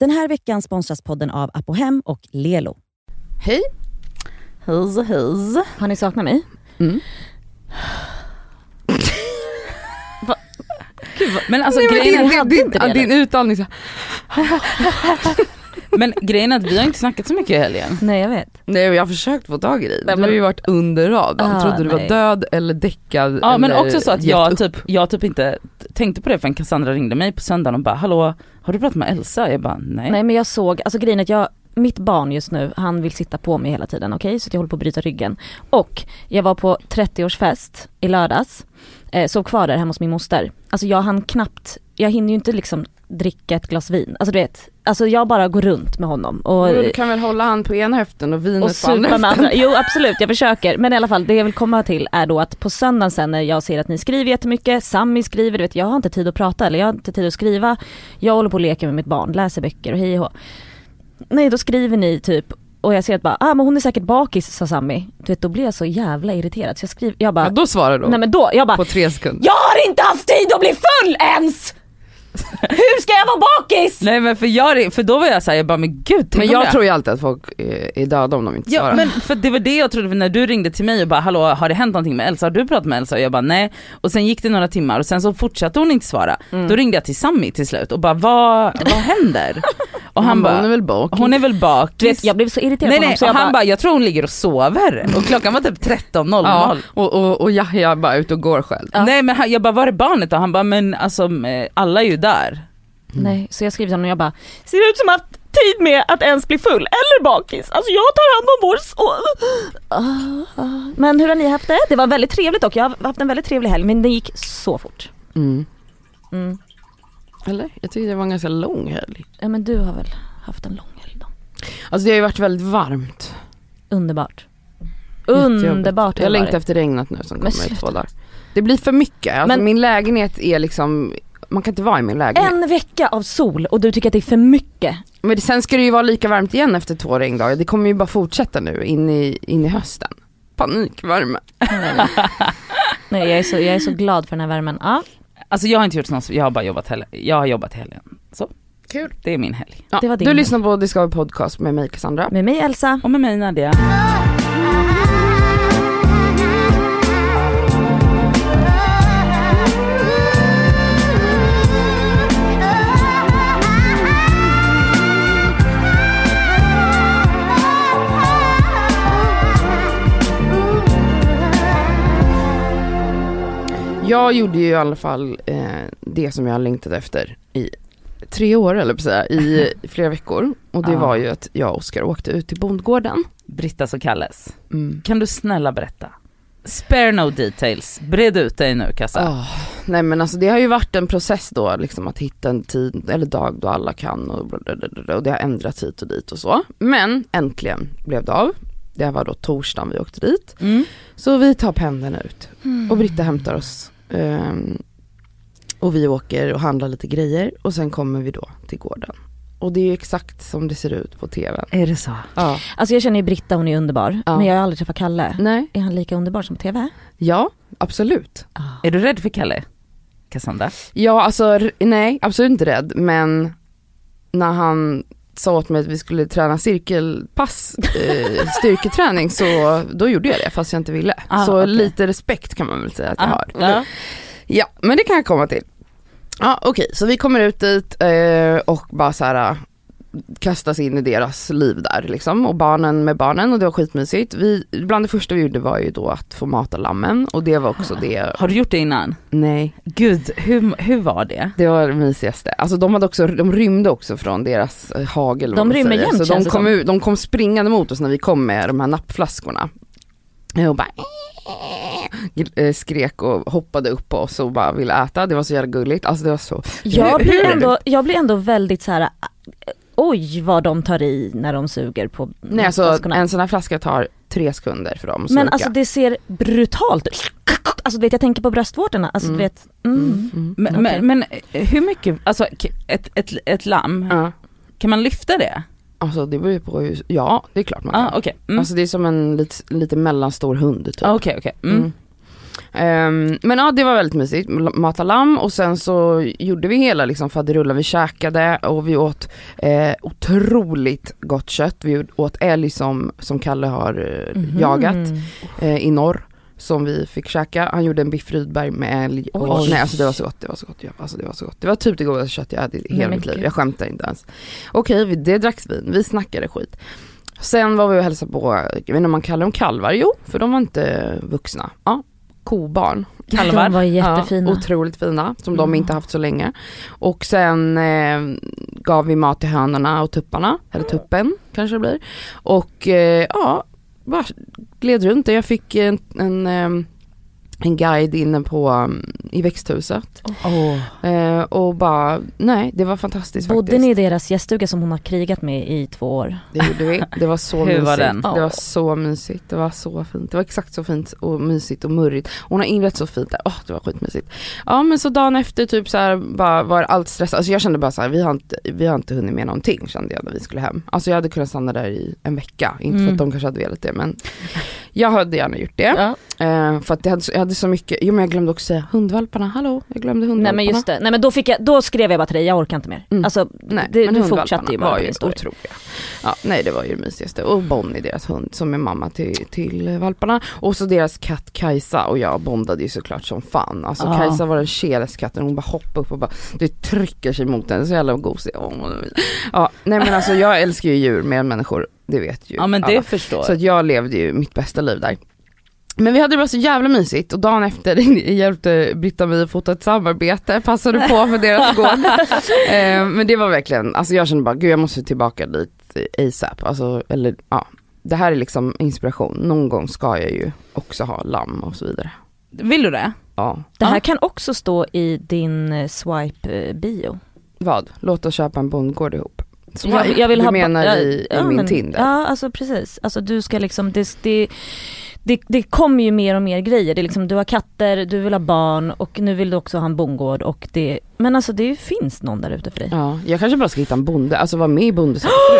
Den här veckan sponsras podden av Apohem och Lelo. Hej. Hej hej. Har ni saknat mig? Mm. Men alltså Nej, men grejen din, är, din, inte det, din, din utandning så men grejen är att vi har inte snackat så mycket i helgen. Nej jag vet. Nej jag har försökt få tag i dig. Du men- har ju varit under radarn. Ah, Trodde du var nej. död eller däckad. Ja men eller också så att jag typ, jag typ inte tänkte på det förrän Cassandra ringde mig på söndagen och bara hallå har du pratat med Elsa? Jag bara nej. Nej men jag såg, alltså grejen är att jag, mitt barn just nu, han vill sitta på mig hela tiden, okej? Så att jag håller på att bryta ryggen. Och jag var på 30-årsfest i lördags, eh, sov kvar där hemma hos min moster. Alltså jag hann knappt, jag hinner ju inte liksom dricka ett glas vin. Alltså du vet, alltså jag bara går runt med honom och Du kan väl hålla han på ena höften och och vinet på andra höften. andra. Jo absolut, jag försöker. Men i alla fall, det jag vill komma till är då att på söndagen sen när jag ser att ni skriver jättemycket, Sammy skriver, du vet jag har inte tid att prata eller jag har inte tid att skriva. Jag håller på och leker med mitt barn, läser böcker och hej och. Nej då skriver ni typ och jag ser att bara, ah men hon är säkert bakis sa Sammy. Du vet då blir jag så jävla irriterad så jag skriver, jag bara, Ja, då svarar du nej men då, jag bara, på tre sekunder. jag har inte haft tid att bli full ens! Hur ska jag vara bakis? Nej men för, jag, för då var jag såhär, jag bara men gud Men jag det- tror ju alltid att folk är, döda om de inte Ja svarar. men för det var det jag trodde för när du ringde till mig och bara hallå har det hänt någonting med Elsa? Har du pratat med Elsa? Och jag bara nej. Och sen gick det några timmar och sen så fortsatte hon inte svara. Mm. Då ringde jag till Sammy till slut och bara vad, vad händer? Och han, bara, bara hon är väl bakis. hon är väl bakis. Du vet jag blev så irriterad nej på honom nej, så jag han bara, bara jag tror hon ligger och sover och klockan var typ 13.00. Ja, och, och, och Yahya bara ute och går själv. Ja. Nej men han, jag bara var är barnet då? Han bara men alltså eh, alla är ju där. Nej, så jag skriver till honom och jag bara, ser det ut som att haft tid med att ens bli full eller bakis? Alltså jag tar hand om vår så... Men hur har ni haft det? Det var väldigt trevligt dock, jag har haft en väldigt trevlig helg men det gick så fort. Mm. Mm. Eller? Jag tycker det var en ganska lång helg. Ja men du har väl haft en lång helg då? Alltså det har ju varit väldigt varmt. Underbart. Underbart Jag längtar efter regnet nu som kommer i två dagar. Det blir för mycket, alltså Men- min lägenhet är liksom, man kan inte vara i min lägenhet. En vecka av sol och du tycker att det är för mycket. Men sen ska det ju vara lika varmt igen efter två regndagar, det kommer ju bara fortsätta nu in i, in i hösten. Panikvärme. Nej jag är, så, jag är så glad för den här värmen. Ja, Alltså jag har inte gjort något, jag har bara jobbat helgen. Jag har jobbat helgen. Så. Kul. Det är min helg. Ja, Det var din du helg. lyssnar på vara podcast med mig Cassandra. med mig Elsa. Och med mig Nadia. Jag gjorde ju i alla fall eh, det som jag har längtat efter i tre år eller säga, i flera veckor. Och det Ja. var ju att jag och Oskar åkte ut till bondgården. Brittas och Kalles. Mm. Kan du snälla berätta? Spare no details. Bred ut dig nu Kassa. Ah, nej men alltså det har ju varit en process då liksom att hitta en tid eller dag då alla kan och, och det har ändrats hit och dit och så. Men äntligen blev det av. Det var då torsdagen vi åkte dit. Mm. Så vi tar pendeln ut och Britta hämtar oss. Ehm, och vi åker och handlar lite grejer och sen kommer vi då till gården. Och det är ju exakt som det ser ut på tvn. Är det så? Ja. Alltså jag känner ju Britta, hon är underbar. Ja. Men jag har aldrig träffat Kalle. Nej, Är han lika underbar som på TV? ja absolut. Är du rädd för Kalle? Cassandra? Ja alltså nej absolut inte rädd men när han sa åt mig att vi skulle träna cirkelpass, eh, styrketräning så då gjorde jag det fast jag inte ville. Ah, så okej. lite respekt kan man väl säga att jag har. Ja. Ja, men det kan jag komma till. Ja, okej, så vi kommer ut dit eh, och bara så här kastas in i deras liv där liksom och barnen med barnen och det var skitmysigt. Vi, bland det första vi gjorde var ju då att få mata lammen och det var också det, Har du gjort det innan? nej, Gud, hur, hur var det? det var det mysigaste. Alltså de hade också, de rymde också från deras eh, hagel. De rymmer jämt, Så de känns det kom, som. ut, de kom springande mot oss när vi kom med de här nappflaskorna. Och bara eh, skrek och hoppade upp på oss och bara ville äta, det var så jävla gulligt. Alltså det var så Jag blir, ändå, jag blir ändå väldigt så här. Oj vad de tar i när de suger på Nej alltså flaskorna. en sån här flaska tar tre sekunder för dem att Men alltså det ser brutalt ut. Alltså du vet jag tänker på bröstvårtorna, alltså Mm. du vet. Mm. mm, mm. Men, Okej. men, men hur mycket, alltså ett, ett, ett lamm, Ja. kan man lyfta det? Alltså det beror ju på hur, ja det är klart man Ja kan. ah, okej. Mm. Alltså det är som en lite, lite mellanstor hund typ. Ah, Okej okej. Mm. Mm. Ehm, men ja det var väldigt mysigt, mata lamm och sen så gjorde vi hela liksom faderullan, vi käkade och vi åt eh, otroligt gott kött. Vi åt älg som, som Kalle har eh, Mhm. jagat eh, i norr som vi fick käka. Han gjorde en biff Rydberg med älg och Oj. nej alltså det var så gott, det var så gott, ja. alltså det var så gott. Det var typ det godaste kött jag hade i hela mitt liv, jag skämtar inte ens. Okej, vi- det dracks vin, vi snackade skit. Sen var vi och hälsade på, jag vet inte om man kallar dem kalvar, jo för de var inte vuxna. Ja, kobarn. Kalvar. De var jättefina. Ja, otroligt fina, som de Mm. inte haft så länge. Och sen eh, gav vi mat till hönorna och tupparna, eller tuppen kanske det blir. Och eh, ja, bara gled runt där. Jag fick en, en, eh, en guide inne på, um, i växthuset. Åh. Eh, och bara, nej det var fantastiskt Bodde faktiskt. ni i deras gäststuga som hon har krigat med i två år? Det gjorde vi. Det var så mysigt. var den? Det var så mysigt. Det var så fint. Det var exakt så fint och mysigt och murrigt. Hon har inrett så fint där. Åh, det var skitmysigt. Ja men så dagen efter typ så här bara var allt stressat. Alltså jag kände bara så här, vi har inte, vi har inte hunnit med någonting kände jag när vi skulle hem. Alltså jag hade kunnat stanna där i en vecka. Inte för Mm. att de kanske hade velat det men jag hade gärna gjort det. Ja. Eh, för att jag hade, jag hade så mycket, jo men jag glömde också säga hundvalparna, hallå jag glömde hundvalparna. Nej men just det, nej men då fick jag, då skrev jag bara till dig, jag orkar inte mer. Mm. Alltså Nej, det, men du fortsatte ju bara var ju otroliga. Ja, nej det var ju det mysigaste. Och Bonnie, deras hund, som är mamma till, till valparna. Och så deras katt Kajsa och jag bondade ju såklart som fan. Alltså Ja. Kajsa var den keligaste katten, hon bara hoppade upp och bara, det trycker sig mot den, så jävla gosig. Åh, Ja, nej men alltså jag älskar ju djur mer än människor, det vet ju Ja men det alla. förstår Så att jag levde ju mitt bästa liv där. Men vi hade det bara så jävla mysigt och dagen efter hjälpte Britta mig att fota ett samarbete, passade på för deras gård. eh, men det var verkligen, alltså jag kände bara gud jag måste tillbaka dit ASAP. Alltså, eller ja, det här är liksom inspiration. Någon gång ska jag ju också ha lamm och så vidare. Vill du det? Ja, Det här Ja. kan också stå i din eh, swipe-bio. vad? Låt oss köpa en bondgård ihop. Så Jag, jag vill du ha menar ja, i, i ja, min men- Tinder? Ja alltså precis, alltså du ska liksom, det, det, det, det kommer ju mer och mer grejer. Det är liksom, du har katter, du vill ha barn och nu vill du också ha en bondgård och det, men alltså det finns någon där ute för dig. Ja, jag kanske bara ska hitta en bonde, alltså vara med i Bonde söker fru.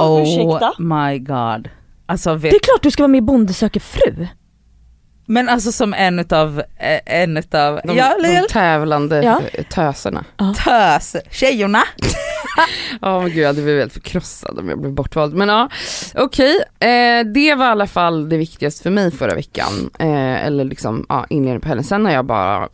Oh Ursäkta? my god. Alltså vet, Det är klart du ska vara med i Bonde söker fru. men alltså som en utav, eh, en utav, De, ja, de tävlande Ja. töserna. tös, tjejorna. Ja men gud jag hade blivit helt förkrossad om jag blev bortvald. Men ja, okej. Eh, det var i alla fall det viktigaste för mig förra veckan. Eh, eller liksom ja, inledningen på helgen. Sen har jag bara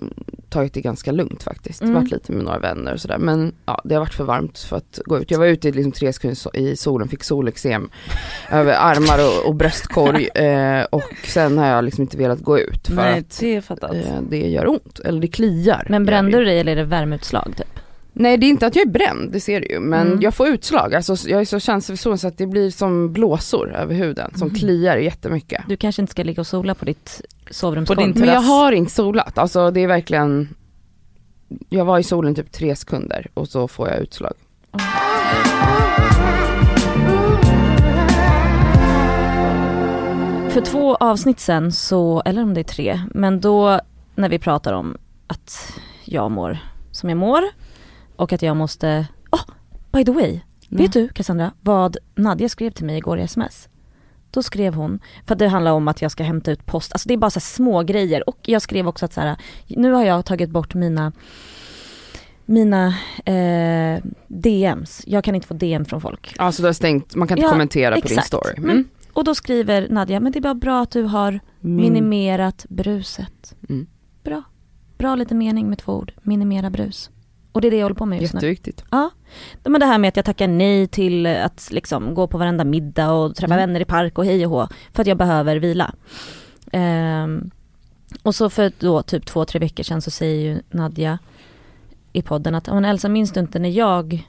tagit det ganska lugnt faktiskt. Mm. Varit lite med några vänner och sådär. Men ja, det har varit för varmt för att gå ut. Jag var ute i liksom tre sekunder i solen, fick solexem över armar och, och bröstkorg. Eh, och sen har jag liksom inte velat gå ut för Nej att det eh, det gör ont. Eller det kliar. Men brände du dig eller är det värmeutslag typ? Nej det är inte att jag är bränd, det ser du ju. Men Mm. jag får utslag, alltså jag är så känslig för solen så att det blir som blåsor över huden som Mm. kliar jättemycket. Du kanske inte ska ligga och sola på ditt sovrumsgolv? Men jag har inte solat, alltså det är verkligen Jag var i solen typ tre sekunder och så får jag utslag. För två avsnitt sen så, eller om det är tre, men då när vi pratar om att jag mår som jag mår och att jag måste, oh, by the way, vet du Cassandra vad Nadja skrev till mig igår i sms? Då skrev hon, för att det handlar om att jag ska hämta ut post, alltså det är bara så små grejer och jag skrev också att så här, nu har jag tagit bort mina mina eh, DMs, jag kan inte få DM från folk. Alltså du har stängt, man kan inte Ja, kommentera på din story. Men- Mm. Och då skriver Nadja, men det är bara bra att du har Min, minimerat bruset. Mm. Bra. Bra lite mening med två ord. Minimera brus. Och det är det jag håller på med just nu. Jätteviktigt. Ja. Men det här med att jag tackar nej till att liksom gå på varenda middag och träffa Mm. vänner i park och hej och hå. För att jag behöver vila. Ehm, och så för då typ två, tre veckor sedan så säger ju Nadja i podden att, "Ja, men Elsa minns du inte när jag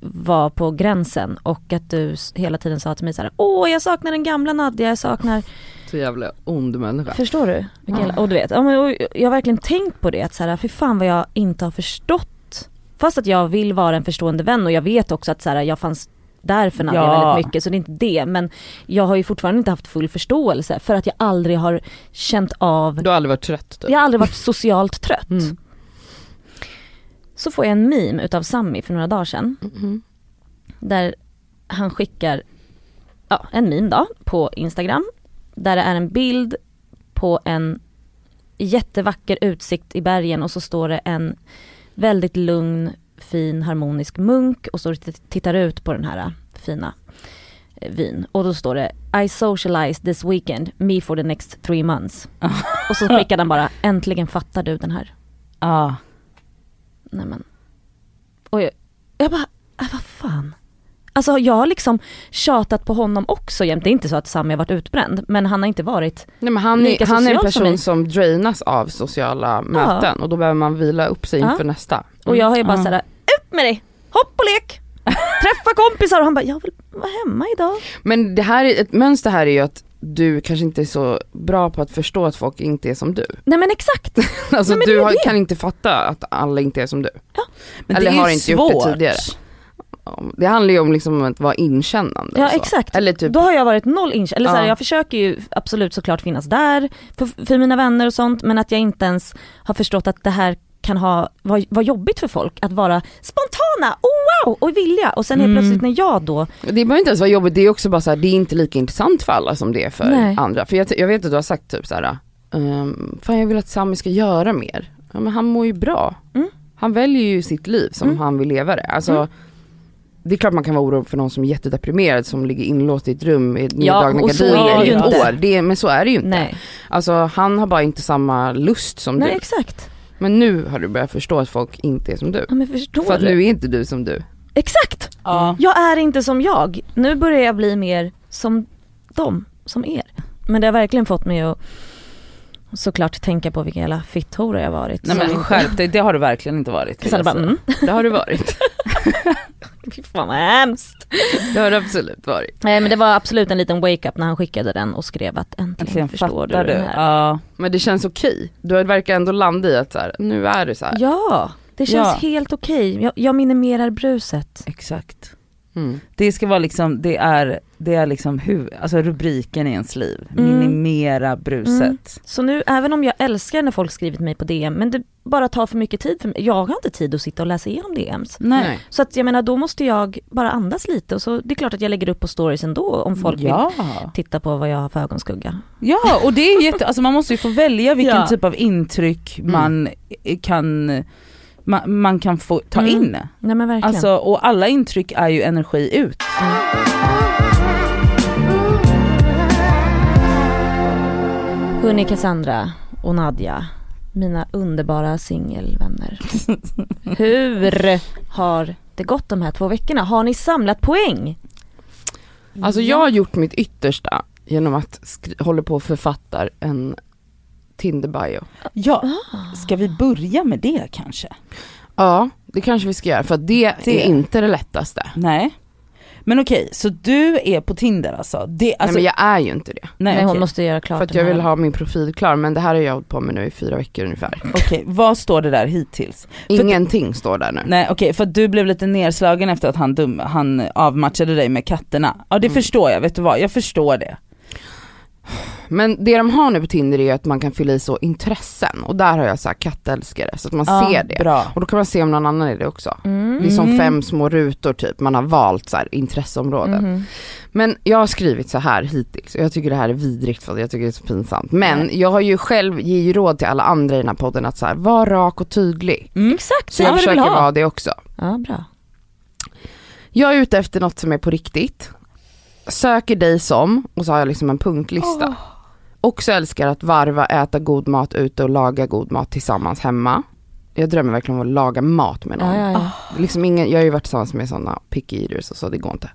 var på gränsen och att du hela tiden sa till mig så här: åh jag saknar den gamla Nadja, jag saknar Så jävla ond människa. Förstår du? Ja. Och du vet, ja, men, jag har verkligen tänkt på det, att så här, för fan vad jag inte har förstått. Fast att jag vill vara en förstående vän och jag vet också att så här, jag fanns där för Nadja Ja. väldigt mycket så det är inte det. Men jag har ju fortfarande inte haft full förståelse för att jag aldrig har känt av, Du har aldrig varit trött typ. jag har aldrig varit socialt trött. Mm. Så får jag en meme utav Sammy för några dagar sedan. Mhm. Där han skickar ja, en meme då på Instagram. Där det är en bild på en jättevacker utsikt i bergen och så står det en väldigt lugn, fin, harmonisk munk och står och tittar ut på den här äh, fina eh, vyn. Och då står det I socialize this weekend, me for the next three months. och så skickade han bara, äntligen fattar du den här. Ja. Nej men. Och jag, jag bara, äh, vad fan. Alltså jag har liksom tjatat på honom också jämt. Det är inte så att Sami har varit utbränd, men han har inte varit Nej, men han, Lika är, han är en social som person som drainas av sociala möten och då behöver man vila upp sig Ja. inför nästa. Och jag har ju bara Ja. såhär, upp med dig! Hopp och lek! Träffa kompisar! Och han bara, jag vill vara hemma idag. Men det här är, ett mönster här är ju att du kanske inte är så bra på att förstå att folk inte är som du. Nej men exakt! Alltså Nej, men du har, kan inte fatta att alla inte är som du. Men Eller det är har ju inte gjort det svårt. tidigare. Det handlar ju om liksom att vara inkännande. Ja exakt. Eller typ, Då har jag varit noll inch, eller så här, Ja. jag försöker ju absolut såklart finnas där för, för mina vänner och sånt men att jag inte ens har förstått att det här kan ha, vara var jobbigt för folk att vara spontana, oh wow, och vilja och sen helt Mm. plötsligt när jag då, det behöver inte ens vara jobbigt, det är också bara så här, det är inte lika intressant för alla som det är för Nej. andra. För jag, jag vet att du har sagt typ så här, um, fan jag vill att Sami ska göra mer. Ja men han mår ju bra. Mm. Han väljer ju sitt liv som Mm. han vill leva det. Alltså, Mm. Det är klart man kan vara orolig för någon som är jättedeprimerad som ligger inlåst i ett rum Ja, neddragna det gardiner i ett år. Det men så är det ju inte. nej, Alltså han har bara inte samma lust som nej du. exakt. Men nu har du börjat förstå att folk inte är som du. Ja, men förstår För att du? nu är inte du som du. Exakt! Ja. Jag är inte som jag. Nu börjar jag bli mer som dem, som er. Men det har verkligen fått mig att såklart tänka på vilka jävla fitthora jag varit. Nej men skärp dig, det har du verkligen inte varit. Hade bara, mm, Det har du varit. fy fan vad hemskt. Det har du absolut varit. Nej men det var absolut en liten wake-up när han skickade den och skrev att äntligen, Äntligen förstår du du. den här. Ja. Men det känns okej. Du verkar ändå landa i att så här, nu är det så här. Ja, det känns Ja. helt okej. Jag, jag minimerar bruset. Exakt. Mm. Det ska vara liksom, det är, det är liksom hu, alltså rubriken i ens liv. Mm. Minimera bruset. Mm. Så nu, även om jag älskar när folk skriver till mig på DM, men det bara tar för mycket tid för mig. Jag har inte tid att sitta och läsa igenom DMs. Nej. Så att jag menar då måste jag bara andas lite och så det är klart att jag lägger upp på stories ändå om folk vill ja. titta på vad jag har för ögonskugga. ja, och det är jätte, alltså man måste ju få välja vilken Ja. typ av intryck man kan, man, man kan få ta Mm. in. Nej men verkligen. Alltså, och alla intryck är ju energi ut. Hörni Cassandra och Nadja, mina underbara singelvänner. Hur har det gått de här två veckorna? Har ni samlat poäng? Alltså jag har gjort mitt yttersta genom att hålla på och författar en Tinder-bio. Ja, Ah. ska vi börja med det kanske? Ja, det kanske vi ska göra för det, Det. är inte det lättaste. Nej. Men okej, så du är på Tinder alltså? Det, alltså Nej men jag är ju inte det. nej, Nej, hon okej. måste göra klart För att jag här. vill ha min profil klar men det här har jag hållit på med nu i fyra veckor ungefär. Okej, vad står det där hittills? Ingenting står där nu. Nej okej, för att du blev lite nedslagen efter att han, dum, han avmatchade dig med katterna. Ja det Mm. förstår jag, vet du vad? Jag förstår det. Men det de har nu på Tinder är att man kan fylla i så intressen och där har jag så här kattälskare så att man Ja, ser det. Bra. Och då kan man se om någon annan är det också. Mm. Det är som Mm. fem små rutor typ, man har valt så intresseområden. Mhm. Men jag har skrivit så här hittills och jag tycker det här är vidrigt för jag tycker det är så pinsamt. Men jag har ju själv, ger ju råd till alla andra i den här podden att så här, var rak och tydlig. Mm. Exakt, Så jag försöker ha. vara det också. Ja, bra. Jag är ute efter något som är på riktigt. Söker dig som, och så har jag liksom en punktlista. Också älskar att varva, äta god mat ute och laga god mat tillsammans hemma. Jag drömmer verkligen om att laga mat med någon. Ja, ja, ja. Liksom ingen, jag har ju varit tillsammans med sådana picky eaters och så, det går inte.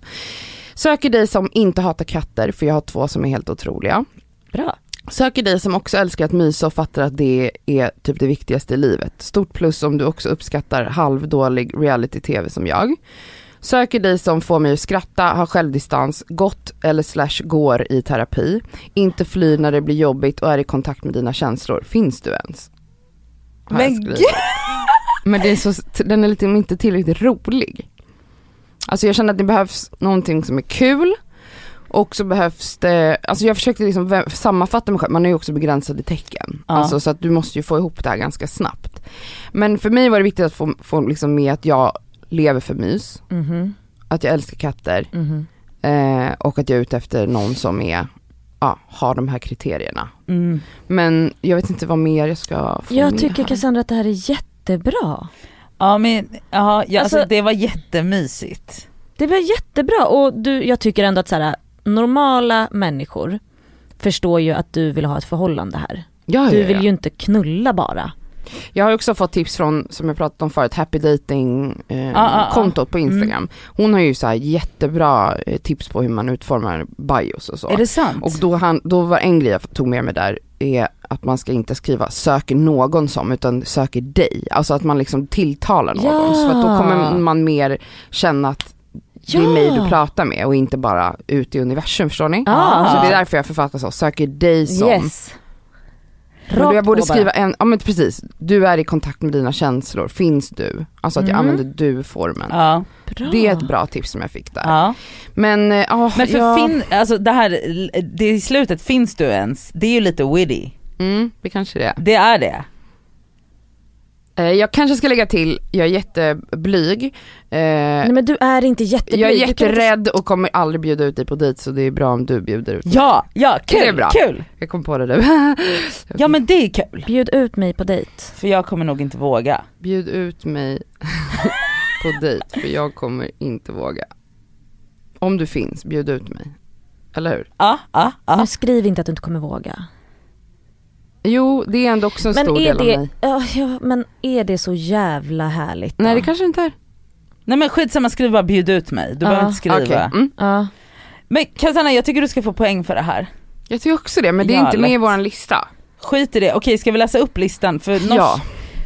Söker dig som inte hatar katter, för jag har två som är helt otroliga. Bra. Söker dig som också älskar att mysa och fattar att det är typ det viktigaste i livet. Stort plus om du också uppskattar halvdålig reality-tv som jag. Söker dig som får mig att skratta, har självdistans, gått eller slash går i terapi, inte flyr när det blir jobbigt och är i kontakt med dina känslor. Finns du ens? Har Men skrivit. Men det är så, den är lite inte tillräckligt rolig. Alltså jag känner att det behövs någonting som är kul och så behövs det, alltså jag försökte liksom sammanfatta mig själv, man är ju också begränsad i tecken. Ja. Alltså så att du måste ju få ihop det här ganska snabbt. Men för mig var det viktigt att få, få liksom med att jag lever för mys, Mhm. att jag älskar katter Mhm. eh, och att jag är ute efter någon som är ja, har de här kriterierna. Mm. Men jag vet inte vad mer jag ska få Jag med tycker här. Cassandra att det här är jättebra. Ja men ja, ja, alltså, Alltså- det var jättemysigt. Det var jättebra och du, jag tycker ändå att så här, normala människor förstår ju att du vill ha ett förhållande här. Ja, Du ja, vill ja. ju inte knulla bara. Jag har också fått tips från, som jag pratat om förut, Happy Dating eh, Ah, kontot på Instagram. Hon har ju så här jättebra eh, tips på hur man utformar bios och så. Är det sant? Och då, han, då var en grej jag tog med mig där är att man ska inte skriva söker någon som utan söker dig. Alltså att man liksom tilltalar någon. Ja. Så att då kommer man mer känna att det är mig du pratar med och inte bara ut i universum förstår ni? Ah. Så det är därför jag författar så, söker dig som. Yes. Rakt jag borde skriva en, ja men precis, du är i kontakt med dina känslor, finns du? Alltså att jag Mm. använder du-formen. Ja. Det är ett bra tips som jag fick där. ja. Men, ja, Men för ja, fin, alltså det här, det i slutet, finns du ens? Det är ju lite witty. mm, det kanske det är. Det är det. Eh, Jag kanske ska lägga till, jag är jätteblyg. Eh, Nej men du är inte jätteblyg. jag är inte- jätterädd och kommer aldrig bjuda ut dig på dejt så det är bra om du bjuder ut mig. Ja, ja, kul, Det är bra. kul. Jag kom på det nu. Ja men det är kul. Bjud ut mig på dejt. För jag kommer nog inte våga. Bjud ut mig på dejt för jag kommer inte våga. Om du finns, bjud ut mig. Eller hur? Ja, ja, ja. Men skriv inte att du inte kommer våga. Jo, det är ändå också en Men stor är del av det, mig. ja, men är det så jävla härligt då? Nej det kanske inte är. Nej men skitsamma, skriv bara bjud ut mig. Du Ja, behöver inte skriva. Okej, mm. Ja. Men Katarina jag tycker du ska få poäng för det här. Jag tycker också det, men det är Ja, inte med i lätt. våran lista. Skit i det, okej ska vi läsa upp listan? För Nors, Ja,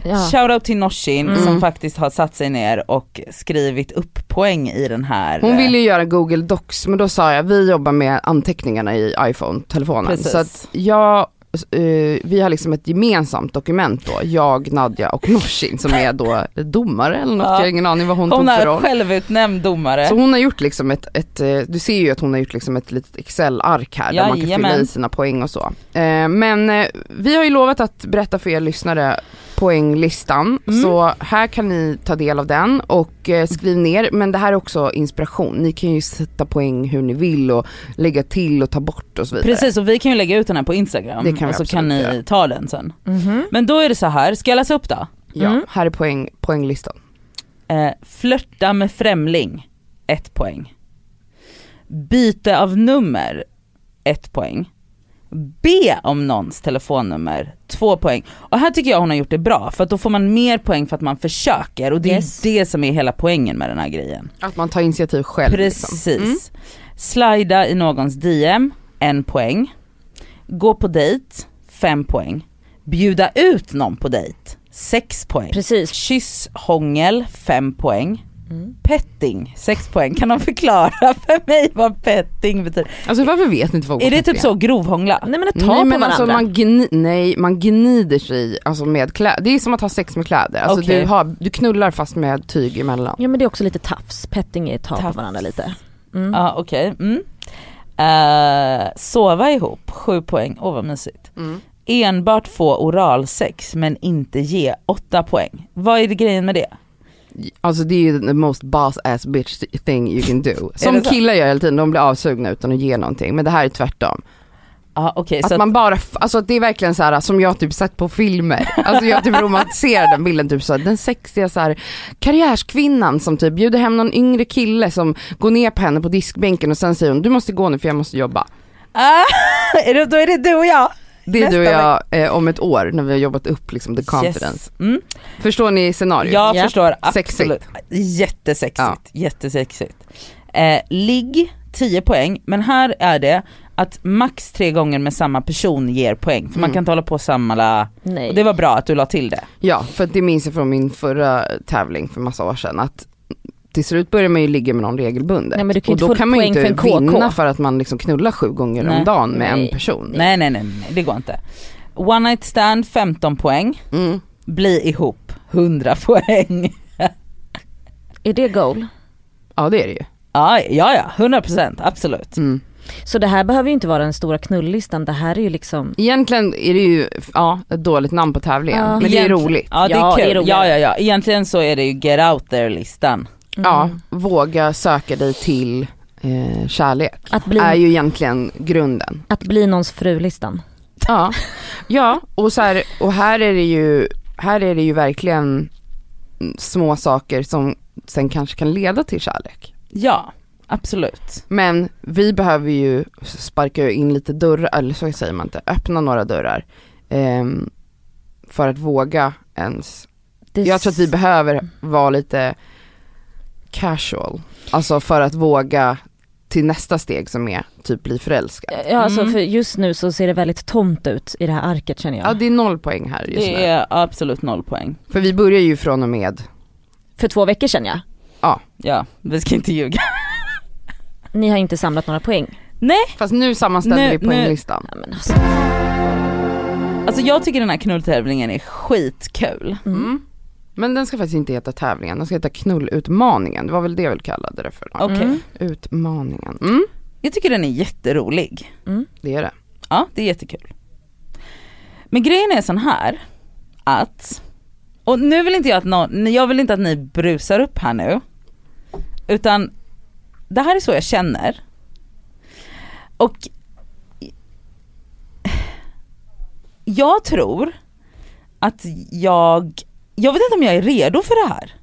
ja. shoutout till Norsin Mm. som faktiskt har satt sig ner och skrivit upp poäng i den här. hon eh, ville ju göra Google Docs men då sa jag vi jobbar med anteckningarna i iPhone-telefonen. Precis. Så att jag, vi har liksom ett gemensamt dokument då, jag, Nadja och Norsin som är då domare eller något, Ja. jag har ingen aning vad hon, Hon tog för är roll. självutnämnd domare. Så hon har gjort liksom ett, ett, eh, du ser ju att hon har gjort liksom ett litet Excel-ark här där man kan fylla Jajamän. i sina poäng och så. Eh, Men eh, vi har ju lovat att berätta för er lyssnare poänglistan, Mm. så här kan ni ta del av den och eh, skriv ner, men det här är också inspiration. Ni kan ju sätta poäng hur ni vill och lägga till och ta bort och så vidare. Precis och vi kan ju lägga ut den här på Instagram Det kan vi och så kan ni göra. ta den sen. Mhm. Men då är det så här, ska jag läsa upp då? Ja, Mm. här är poäng, poänglistan. Eh, flörta med främling, ett poäng. Byte av nummer, ett poäng. Be om någons telefonnummer, två poäng. Och här tycker jag hon har gjort det bra för att då får man mer poäng för att man försöker och det är Yes. det som är hela poängen med den här grejen. Att man tar initiativ själv. Precis. Liksom. Mm. Slida i någons DM, en poäng. Gå på dejt, fem poäng. Bjuda ut någon på dejt, sex poäng. Precis. Kyss, hångel, fem poäng. Mm. Petting, sex poäng. Kan de förklara för mig vad petting betyder? Alltså varför vet inte folk Är det typ så grovhångla? Nej men att ta Nej på men varandra. alltså man, gni, nej, man gnider sig alltså med kläder, det är som att ha sex med kläder. Alltså Okej. du, har, du knullar fast med tyg emellan. Ja men det är också lite tafs, petting är att ta Tafs. på varandra lite. Mm. Ja okej. Mm. Eh, sova ihop, sju poäng. Åh vad mysigt. Mm. Enbart få oralsex men inte ge, åtta poäng. Vad är det grejen med det? Alltså det är ju the most boss ass bitch thing you can do. Som killar gör hela tiden, de blir avsugna utan att ge någonting. Men det här är tvärtom. Ja okej Att så man bara, alltså det är verkligen så här som jag typ sett på filmer. Alltså jag typ romantiserar den bilden typ så här, den sexiga så här karriärskvinnan som typ bjuder hem någon yngre kille som går ner på henne på diskbänken och sen säger hon du måste gå nu för jag måste jobba. Ah, är det, då är det du och jag. Det är du och jag eh, om ett år när vi har jobbat upp liksom the confidence. Yes. Mm. Förstår ni scenariot? Jag Ja. förstår Sexigt. absolut. Jättesexigt, Ja. jättesexigt. Eh, ligg, 10 poäng, men här är det att max tre gånger med samma person ger poäng. För man Mm. kan inte hålla på samma, och det var bra att du la till det. Ja, för det minns jag från min förra tävling för massa år sedan att till slut börjar man ju ligga med någon regelbundet. Nej, men du kan ju och då få kan man ju för inte en KK. vinna för att man liksom knullar sju gånger Nej. om dagen med Nej. en person. Nej, nej nej nej, det går inte. One night stand 15 poäng, Mm. bli ihop 100 poäng. Är det goal? Ja det är det ju. Ja ja, ja 100% absolut. Mm. Så det här behöver ju inte vara den stora knullistan, det här är ju liksom Egentligen är det ju, ja, ett dåligt namn på tävlingen. Ja. Men det är roligt. Ja det Ja, är det är kul. ja ja ja, egentligen så är det ju get out there listan. Ja, Mm. våga söka dig till eh, kärlek Att bli, är ju egentligen grunden. att bli någons frulistan. Ja, ja och, så här, och här är det ju, här är det ju verkligen små saker som sen kanske kan leda till kärlek. Ja, absolut. Men vi behöver ju sparka in lite dörrar, eller så säger man inte, öppna några dörrar. ehm, för att våga ens. Det Jag tror att vi behöver vara lite casual. Alltså för att våga till nästa steg som är typ bli förälskad. Ja alltså Mm. för just nu så ser det väldigt tomt ut i det här arket känner jag. Ja det är noll poäng här just Det nu. är absolut noll poäng. För vi börjar ju från och med, För två veckor sedan ja. Ja, vi ska inte ljuga. Ni har inte samlat några poäng. Nej, fast nu sammanställer Nu- vi poänglistan. Ja, men alltså. alltså jag tycker den här knulltävlingen är skitkul. Mm. Men den ska faktiskt inte heta tävlingen, den ska heta knullutmaningen. Det var väl det vi kallade det för. Okej. Mm. Utmaningen. Mm, Jag tycker den är jätterolig. Mm. det är det. Ja, det är jättekul. Men grejen är sån här att, och nu vill inte jag att någon, jag vill inte att ni brusar upp här nu. Utan det här är så jag känner. Och jag tror att jag, jag vet inte om jag är redo för det här.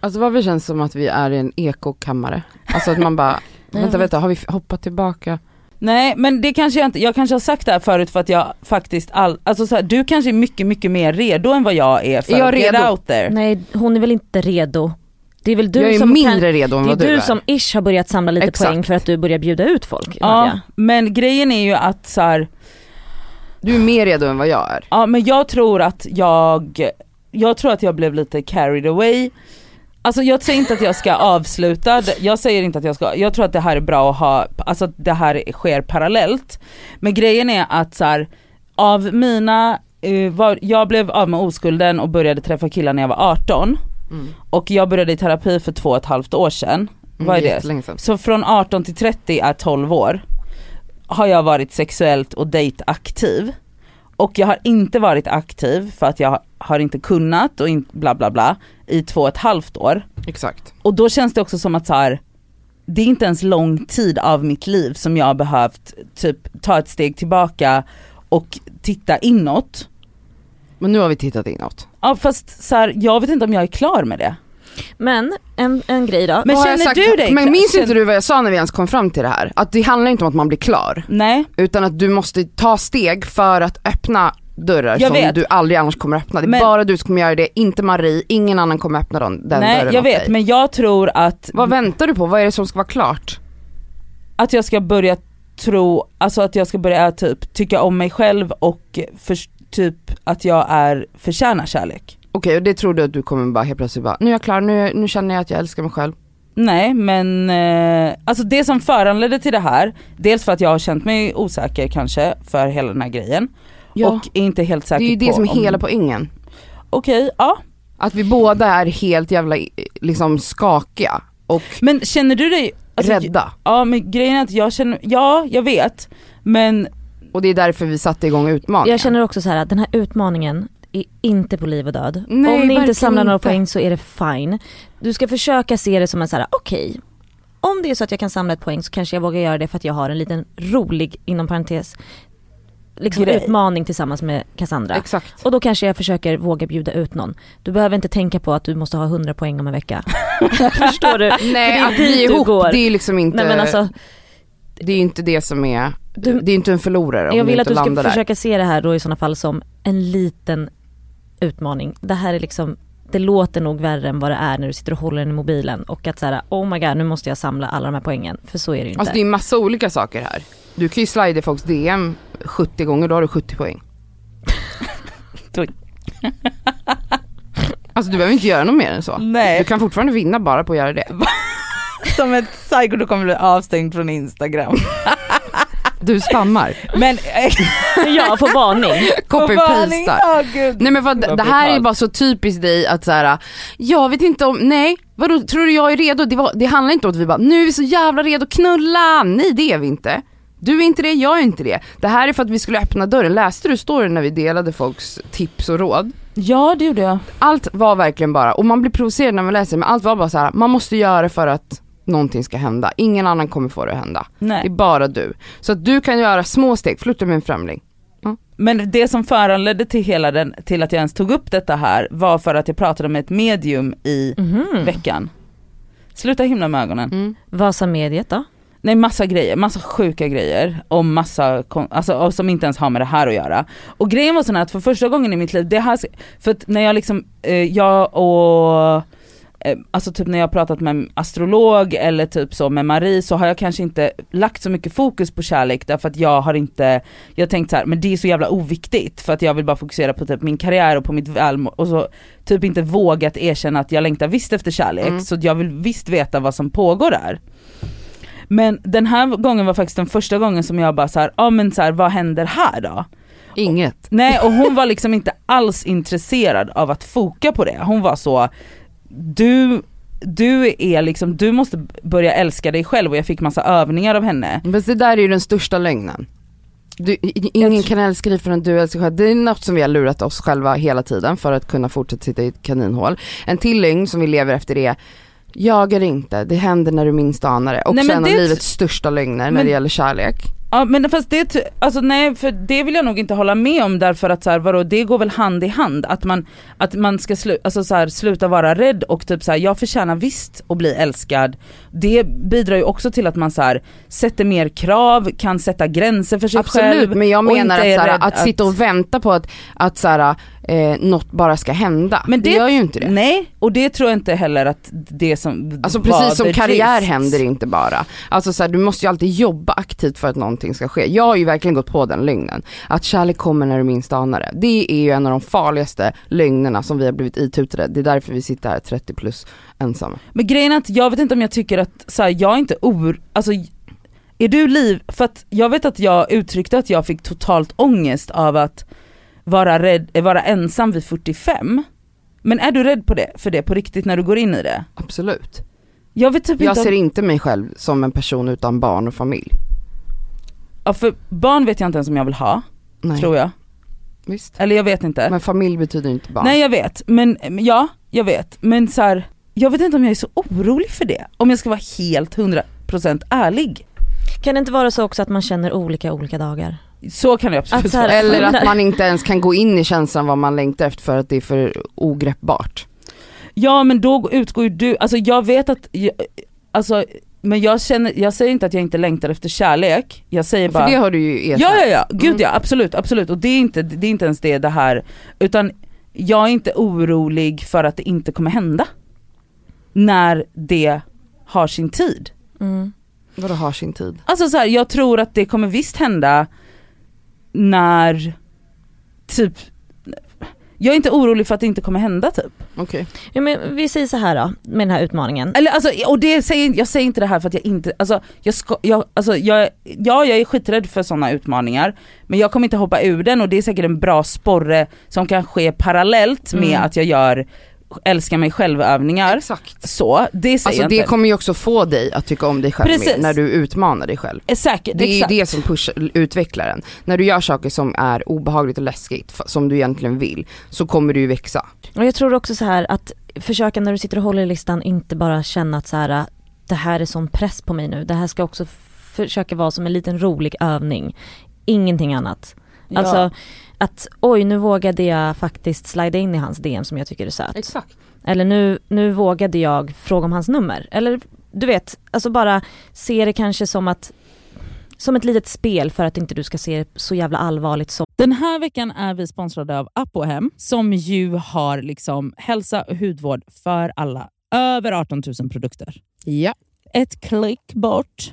Alltså vad vi känns som att vi är i en ekokammare. Alltså att man bara, vänta vänta, har vi hoppat tillbaka? Nej men det kanske jag inte, jag kanske har sagt det här förut för att jag faktiskt all, alltså så här, du kanske är mycket mycket mer redo än vad jag är för Är jag att get redo? out there. Nej hon är väl inte redo. Det är väl du jag är som mindre kan, redo än det är vad du du är. som ish har börjat samla lite Exakt. poäng för att du börjar bjuda ut folk Ja Nadja. men grejen är ju att så här, Du är mer redo än vad jag är. ja men jag tror att jag, jag tror att jag blev lite carried away. Alltså jag säger inte att jag ska avsluta, jag säger inte att jag ska, jag tror att det här är bra att ha, alltså att det här sker parallellt. Men grejen är att så här, av mina, eh, var, jag blev av med oskulden och började träffa killar när jag var 18 Mm. och jag började i terapi för två och ett halvt år sedan. Vad är det? Så från 18 till 30 är 12 år. Har jag varit sexuellt och dejtaktiv. Och jag har inte varit aktiv för att jag har inte kunnat och in, bla bla bla i två och ett halvt år. Exakt. Och då känns det också som att så här, det är inte ens lång tid av mitt liv som jag har behövt typ ta ett steg tillbaka och titta inåt. Men nu har vi tittat inåt. Ja fast så här, jag vet inte om jag är klar med det. Men en, en grej då. Men känner sagt? du dig Men minns inte du vad jag sa när vi ens kom fram till det här? Att det handlar inte om att man blir klar, Nej, utan att du måste ta steg för att öppna dörrar Jag som vet. du aldrig annars kommer öppna. Det är Men- bara du som kommer göra det, inte Marie, ingen annan kommer öppna den, den nej dörren jag vet dig. men jag tror att Vad väntar du på? Vad är det som ska vara klart? att jag ska börja tro, alltså att jag ska börja typ tycka om mig själv och för, typ att jag är förtjänar kärlek. Okej och det tror du att du kommer bara helt plötsligt bara, nu är jag klar, nu, nu känner jag att jag älskar mig själv. Nej men, eh, alltså det som föranledde till det här, dels för att jag har känt mig osäker kanske för hela den här grejen och är inte helt det säker är ju det på som är om- hela poängen. Okej, ja. Att vi båda är helt jävla liksom skakiga och Men känner du dig, alltså, rädda. Ja men grejen är att jag känner, ja jag vet, men Och det är därför vi satte igång utmaningen. Jag känner också så här att den här utmaningen är inte på liv och död. Nej, Om ni inte samlar några inte. poäng så är det fine. Du ska försöka se det som en så här: okej, om det är så att jag kan samla ett poäng så kanske jag vågar göra det för att jag har en liten rolig, inom parentes, liksom Grej. utmaning tillsammans med Cassandra. Exakt. Och då kanske jag försöker våga bjuda ut någon. Du behöver inte tänka på att du måste ha 100 poäng om en vecka. Förstår du? För Nej det är att bli ihop, går. det är liksom inte, Nej men alltså, det är inte det som är, Du- det är inte en förlorare om jag du vill att du ska där. försöka se det här då i sådana fall som en liten utmaning. Det här är liksom, det låter nog värre än vad det är när du sitter och håller den i mobilen och att såhär, oh my god nu måste jag samla alla de här poängen. För så är det ju inte. Alltså det är massa olika saker här. Du kan ju slida i folks DM 70 gånger, då har du 70 poäng. Alltså du behöver inte göra något mer än så. nej. Du kan fortfarande vinna bara på att göra det. Som ett psycho du kommer bli avstängd från instagram. Du spammar, Men, jag får varning. copy-pastar. Ja, gud. Nej men vad, det här är bara så typiskt dig att så här. jag vet inte om, nej, vadå tror du jag är redo? Det, var, det handlar inte om att vi bara, nu är vi så jävla redo knulla, nej det är vi inte. Du är inte det, jag är inte det. Det här är för att vi skulle öppna dörren, läste du storyn när vi delade folks tips och råd? Ja det gjorde jag. Allt var verkligen bara, och man blir provocerad när man läser men allt var bara så här: man måste göra det för att någonting ska hända. Ingen annan kommer få det att hända. Det är Nej. bara du. Så att du kan göra små steg, flirta med en främling. Men det som föranledde till hela den, till att jag ens tog upp detta här var för att jag pratade med ett medium i Mhm. veckan. Sluta himla med ögonen. Mm. Vasamediet då? Nej massa grejer, massa sjuka grejer och massa, alltså, som inte ens har med det här att göra. Och grejen var sån här att för första gången i mitt liv, det här, för att när jag liksom, eh, jag och Alltså typ när jag har pratat med en astrolog eller typ så med Marie så har jag kanske inte lagt så mycket fokus på kärlek därför att jag har inte, jag har tänkt så här, men det är så jävla oviktigt för att jag vill bara fokusera på typ min karriär och på mitt välmående och så typ inte vågat erkänna att jag längtar visst efter kärlek Mm. så jag vill visst veta vad som pågår där. Men den här gången var faktiskt den första gången som jag bara så här, ja men så här, vad händer här då? Inget. Nej och hon var liksom inte alls intresserad av att foka på det. Hon var så, du, du är liksom, du måste börja älska dig själv och jag fick massa övningar av henne. Men det där är ju den största lögnen. Du, ingen kan älska dig förrän du älskar dig själv. Det är något som vi har lurat oss själva hela tiden för att kunna fortsätta sitta i ett kaninhål. En till lögn som vi lever efter är Jagar inte, det händer när du minst anar det. Också Nej, en av livets största lögner när Men- det gäller kärlek. Ja men fast det, alltså nej för det vill jag nog inte hålla med om därför att så här, vadå, det går väl hand i hand att man, att man ska slu, alltså så här, sluta vara rädd och typ så här, jag förtjänar visst att bli älskad. Det bidrar ju också till att man så här, sätter mer krav, kan sätta gränser för sig Absolut, själv. men jag menar att, såhär, rädd att, sitta och vänta på att, att såhär, eh, något bara ska hända. Men det, det- gör ju inte det. Nej, och det tror jag inte heller att det som Alltså precis som karriär gist. händer inte bara. Alltså så här, du måste ju alltid jobba aktivt för att någonting ska ske. Jag har ju verkligen gått på den lögnen. Att kärlek kommer när du minst anar det. Det är ju en av de farligaste lögnerna som vi har blivit itutade. Det är därför vi sitter här 30 plus ensamma. Men grejen är att jag vet inte om jag tycker att, så här, jag är inte or, alltså är du liv, för att jag vet att jag uttryckte att jag fick totalt ångest av att vara, rädd, eh, vara ensam vid 45. Men är du rädd på det, för det på riktigt när du går in i det? Absolut. Jag vet typ Jag inte ser om, inte mig själv som en person utan barn och familj. ja, för barn vet jag inte ens om jag vill ha, Nej, tror jag. visst. Eller jag vet inte. Men familj betyder inte barn. Nej jag vet, men men ja, jag vet. Men så här, jag vet inte om jag är så orolig för det. Om jag ska vara helt 100% ärlig. Kan det inte vara så också att man känner olika olika dagar? Så kan det absolut vara. Eller att man inte ens kan gå in i känslan vad man längtar efter för att det är för ogreppbart. Ja men då utgår ju du, alltså jag vet att, jag, alltså men jag känner, jag säger inte att jag inte längtar efter kärlek, jag säger bara För det har du ju erkänt. Ja ja ja, gud Mm. ja absolut, absolut och det är, inte, det är inte ens det det här, utan jag är inte orolig för att det inte kommer hända. När det har sin tid. Mm. Vadå har sin tid? Alltså så här, jag tror att det kommer visst hända när, typ, jag är inte orolig för att det inte kommer hända typ. Okej. Ja, men vi säger så här då, med den här utmaningen. Eller alltså, och det säger, jag säger inte det här för att jag inte, alltså jag ska, jag, alltså jag, ja jag är skiträdd för sådana utmaningar men jag kommer inte hoppa ur den och det är säkert en bra sporre som kan ske parallellt med Mm. att jag gör älska mig själv övningar. Exakt. Så, det säger Alltså jag det inte. kommer ju också få dig att tycka om dig själv Precis. mer när du utmanar dig själv. Är säkert, Det är ju det som pushar, utvecklar en. När du gör saker som är obehagligt och läskigt, som du egentligen vill, så kommer du ju växa. Och jag tror också så här att försöka när du sitter och håller i listan inte bara känna att så här, det här är sån press på mig nu. Det här ska också försöka vara som en liten rolig övning. Ingenting annat. Ja. Alltså att oj nu vågade jag faktiskt slida in i hans DM som jag tycker är söt. Exakt. Eller nu, nu vågade jag fråga om hans nummer. Eller du vet, alltså bara se det kanske som att som ett litet spel för att inte du ska se det så jävla allvarligt som Den här veckan är vi sponsrade av Apohem som ju har liksom hälsa och hudvård för alla. Över 18 000 produkter. Ja. Ett klick bort.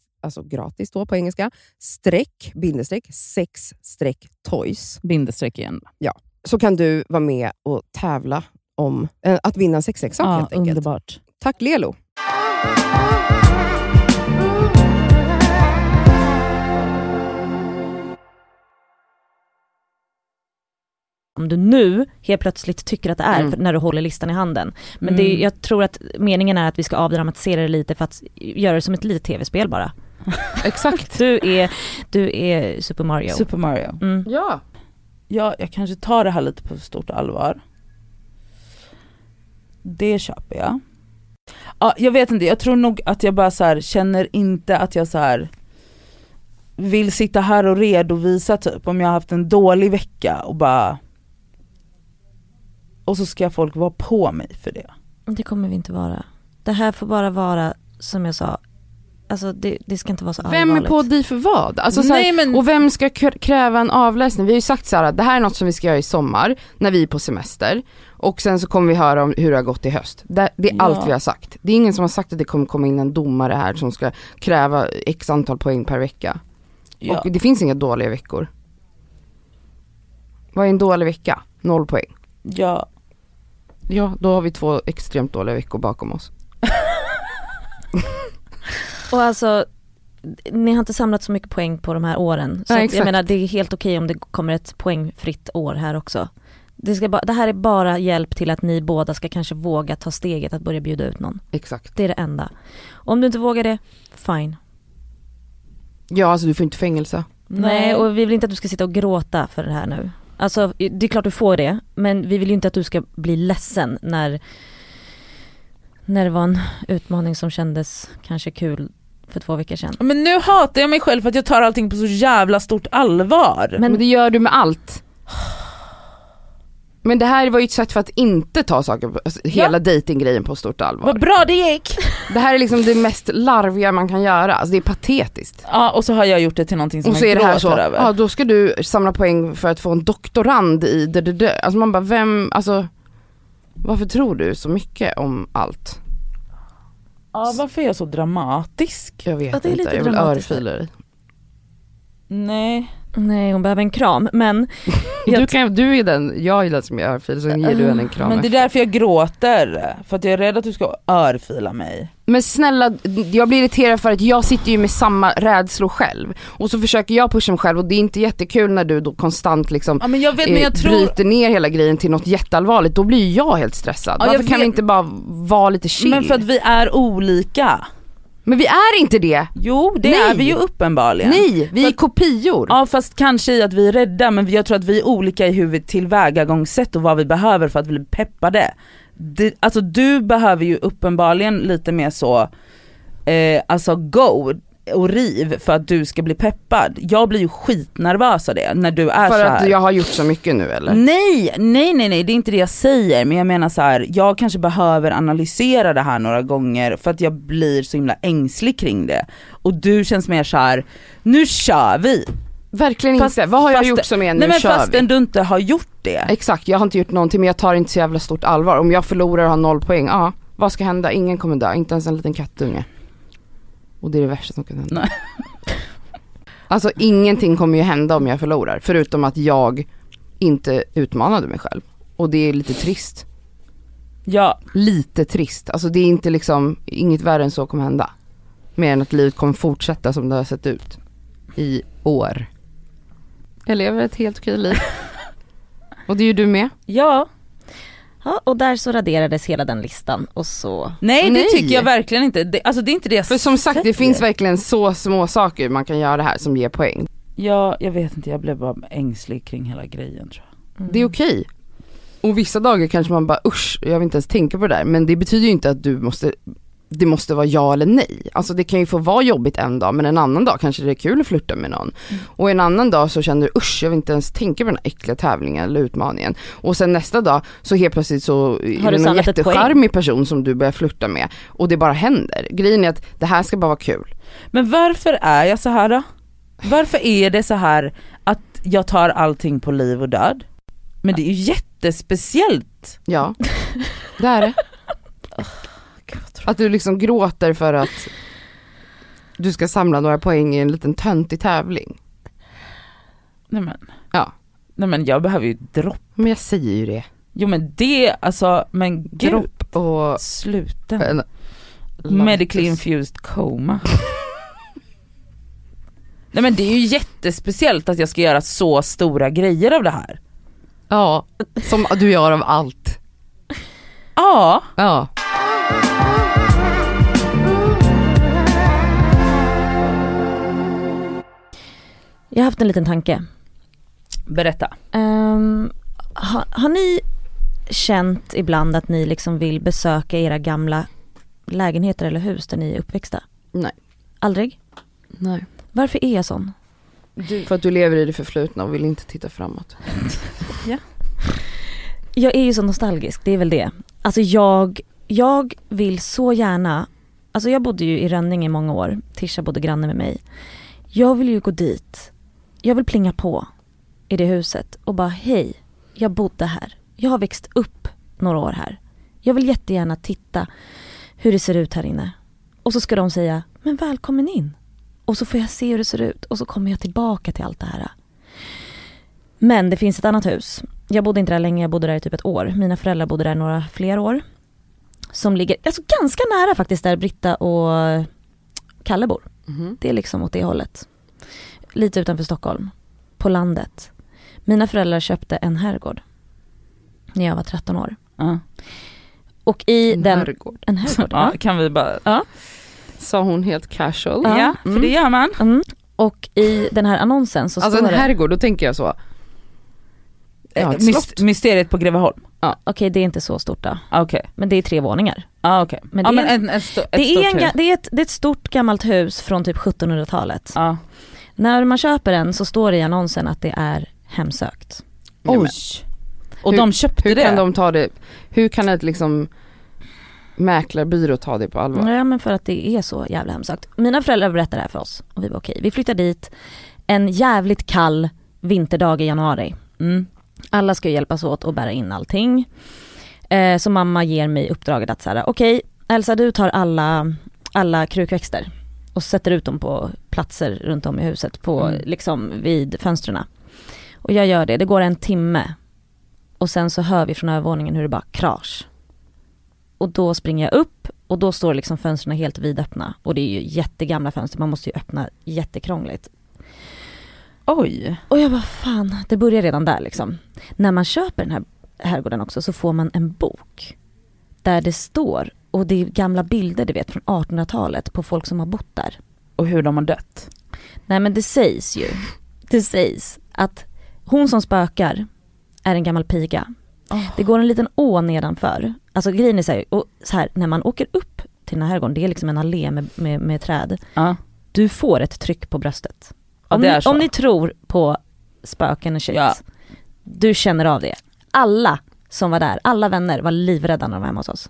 alltså gratis då på engelska, streck, bindestreck, sex streck toys. Bindestreck igen. Så kan du vara med och tävla om eh, att vinna en sexleksak Ja, helt enkelt. underbart. Tack Lelo! om du nu helt plötsligt tycker att det är Mm. när du håller listan i handen. Men det, Mm. jag tror att meningen är att vi ska avdramatisera det lite för att göra det som ett litet tv-spel bara. Exakt. Du är, du är Super Mario. Super Mario. Mm. Ja. Ja, jag kanske tar det här lite på stort allvar. Det köper jag. Ja, jag vet inte, jag tror nog att jag bara så här, känner inte att jag så här vill sitta här och redovisa typ om jag har haft en dålig vecka och bara och så ska folk vara på mig för det. Det kommer vi inte vara. Det här får bara vara, som jag sa, alltså det, det ska inte vara så Vem är allvarligt. på dig för vad? Alltså, så här, Nej, men- Och vem ska kr- kräva en avläsning? Vi har ju sagt så här, att det här är något som vi ska göra i sommar, när vi är på semester. Och sen så kommer vi höra om hur det har gått i höst. Det, det är Ja. allt vi har sagt. Det är ingen som har sagt att det kommer komma in en domare här som ska kräva x antal poäng per vecka. Ja. Och det finns inga dåliga veckor. Vad är en dålig vecka? Noll poäng. ja. Ja, då har vi två extremt dåliga veckor bakom oss. Och alltså, ni har inte samlat så mycket poäng på de här åren. Så att jag menar det är helt okej om det kommer ett poängfritt år här också. Det, ska bara, det här är bara hjälp till att ni båda ska kanske våga ta steget att börja bjuda ut någon. Exakt. Det är det enda. Om du inte vågar det, fine. Ja, alltså du får inte fängelse. Nej, och vi vill inte att du ska sitta och gråta för det här nu. Alltså det är klart du får det, men vi vill ju inte att du ska bli ledsen när, när det var en utmaning som kändes kanske kul för två veckor sedan. Men nu hatar jag mig själv för att jag tar allting på så jävla stort allvar. Men- Men det gör du med allt. Men det här var ju ett sätt för att inte ta saker, på- alltså, hela datinggrejen på stort allvar. Vad bra det gick! Det här är liksom det mest larviga man kan göra, alltså det är patetiskt. Ja och så har jag gjort det till någonting som Och så jag är det här så, gråter över. ja då ska du samla poäng för att få en doktorand i det, det, det. Alltså man bara, vem, alltså varför tror du så mycket om allt? Ja, varför är jag så dramatisk? Jag vet Ja, det är inte, lite jag vill dig. Nej. Nej hon behöver en kram, men Du, kan, du är den, jag är den som är örfil, sen ger du henne en kram. Men det är därför jag gråter. För att jag är rädd att du ska örfila mig. Men snälla, jag blir irriterad för att jag sitter ju med samma rädslor själv. Och så försöker jag pusha mig själv och det är inte jättekul när du då konstant liksom Ja men jag vet men eh, jag tror... bryter ner hela grejen till något jätteallvarligt. Då blir jag helt stressad. Ja, Varför kan vi vet. inte bara vara lite chill? Men för att vi är olika. Men vi är inte det! Jo det Nej. är vi ju uppenbarligen. Nej, vi är kopior. Ja fast kanske i att vi är rädda men jag tror att vi är olika i hur vi tillvägagångssätt och vad vi behöver för att bli peppade. Det, alltså du behöver ju uppenbarligen lite mer så, eh, alltså go och riv för att du ska bli peppad. Jag blir ju skitnervös av det när du är för så att här. jag har gjort så mycket nu eller? Nej, nej, nej, nej, det är inte det jag säger. Men jag menar så här, jag kanske behöver analysera det här några gånger för att jag blir så himla ängslig kring det. Och du känns mer så här, nu kör vi. Verkligen Fast- inte. Vad har jag gjort som är nu nej men kör fastän vi? du inte har gjort det. Exakt, jag har inte gjort någonting men jag tar inte så jävla stort allvar. Om jag förlorar och har noll poäng, ja vad ska hända? Ingen kommer dö, inte ens en liten kattunge. Och det är det värsta som kan hända. Nej. Alltså ingenting kommer ju hända om jag förlorar, förutom att jag inte utmanade mig själv. Och det är lite trist. Ja, Lite trist, alltså det är inte liksom, inget värre än så kommer hända. Mer än att livet kommer fortsätta som det har sett ut i år. Jag lever ett helt okej liv. Och det är ju du med. ja. Ja, och där så raderades hela den listan och så Nej, Nej. det tycker jag verkligen inte. Det, alltså det är inte det jag För som sagt det finns verkligen så små saker man kan göra här som ger poäng. Ja, jag vet inte, jag blev bara ängslig kring hela grejen tror jag. Det är okej. Och vissa dagar kanske man bara usch, jag vill inte ens tänka på det där. Men det betyder ju inte att du måste, det måste vara ja eller nej. Alltså det kan ju få vara jobbigt en dag men en annan dag kanske det är kul att flirta med någon. Och en annan dag så känner du usch jag vill inte ens tänka på den här äckliga tävlingen eller utmaningen. Och sen nästa dag så helt plötsligt så är det någon jättecharmig person som du börjar flirta med. Och det bara händer. Grejen är att det här ska bara vara kul. Men varför är jag så här då? Varför är det så här att jag tar allting på liv och död? Men det är ju jättespeciellt. Ja, det är det. Att du liksom gråter för att du ska samla några poäng i en liten töntig tävling. Nej men, Ja. nej men jag behöver ju dropp. Men jag säger ju det. Jo men det, alltså men gud. Dropp och... Sluta. en- Medically infused coma. Nej men det är ju jättespeciellt att jag ska göra så stora grejer av det här. Ja, som du gör av allt. Ja, Ja. Jag har haft en liten tanke. berätta. Ehm, har, har ni känt ibland att ni liksom vill besöka era gamla lägenheter eller hus där ni är uppväxta? Nej. Aldrig? Nej. Varför är jag sån? För att du lever i det förflutna och vill inte titta framåt. Jag är ju så nostalgisk, det är väl det. Alltså jag, jag vill så gärna, alltså jag bodde ju i Rönninge i många år, Tisha bodde granne med mig. Jag vill ju gå dit, jag vill plinga på i det huset och bara hej, jag bodde här. Jag har växt upp några år här. Jag vill jättegärna titta hur det ser ut här inne. Och så ska de säga, men välkommen in. Och så får jag se hur det ser ut och så kommer jag tillbaka till allt det här. Men det finns ett annat hus. Jag bodde inte där länge, jag bodde där i typ ett år. Mina föräldrar bodde där några fler år. Som ligger alltså ganska nära faktiskt där Britta och Kalle bor. Mhm. Det är liksom åt det hållet. Lite utanför Stockholm. På landet. Mina föräldrar köpte en herrgård. När jag var 13 år. Ja. Och i En den... herrgård. En herrgård, Ja, ja. kan vi bara, Sa hon helt casual. Ja. ja, för Mm. det gör man. Mm. Och i den här annonsen så Alltså står en Mm. det... herrgård, då tänker jag så. Ja, slott. mysteriet på Greveholm? Okej det är inte så stort då. Ah, Okej, Men det är tre våningar. ah. Men ja, det är men en, en ett Det är, stort en, ga- hus. det, är ett, det är ett stort gammalt hus från typ 1700-talet. Ja. När man köper den så står det i annonsen att det är hemsökt. Oj. Och Hur- de köpte Hur det? kan de ta det, hur kan ett liksom mäklarbyrå ta det på allvar? Ja men för att det är så jävla hemsökt. Mina föräldrar berättade det här för oss och vi var okej. Vi flyttade dit en jävligt kall vinterdag i januari. Mm. Alla ska hjälpas åt att bära in allting. Eh, så mamma ger mig uppdraget att säga okej Elsa du tar alla, alla krukväxter och sätter ut dem på platser runt om i huset på Mm. liksom vid fönstren. Och jag gör det, det går en timme och sen så hör vi från övervåningen hur det bara krasch. Och då springer jag upp och då står liksom fönstren helt vidöppna och det är ju jättegamla fönster, man måste ju öppna jättekrångligt. Oj. Och jag bara fan, det börjar redan där liksom. När man köper den här herrgården också så får man en bok. Där det står, och det är gamla bilder du vet från 1800-talet på folk som har bott där. Och hur de har dött. Nej men det sägs ju, det sägs att hon som spökar är en gammal piga. Det går en liten å nedanför. Alltså grejen är så här, och så här, när man åker upp till den här herrgården, det är liksom en allé med, med, med träd. Ja. Du får ett tryck på bröstet. Om, ni, om ni tror på spöken och shit, Ja. du känner av det. Alla som var där, alla vänner var livrädda när de var hemma hos oss.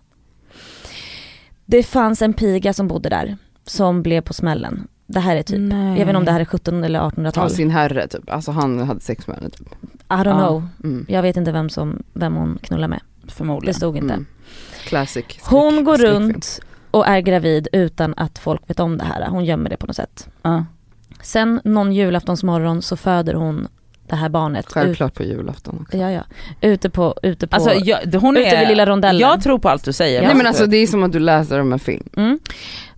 Det fanns en piga som bodde där, som blev på smällen. Det här är typ, Nej. jag vet inte om det här är 17 eller Av 1800-tal. I sin herre typ, alltså han hade sex med henne typ. don't Ja. know. Mm. Jag vet inte vem, som, vem hon knullar med. Det Förmodligen. stod inte. Mm. Classic. skräck- Hon går skräckfilm. runt och är gravid utan att folk vet om det här. Hon gömmer det på något sätt. Ja. Sen någon julaftonsmorgon så föder hon det här barnet. Ut, Självklart på julafton också. ja, ja. Ute på, ute på, Alltså jag, hon ute är, vid lilla rondellen. jag tror på allt du säger. Nej men alltså det är som att du läser om en film. Mm.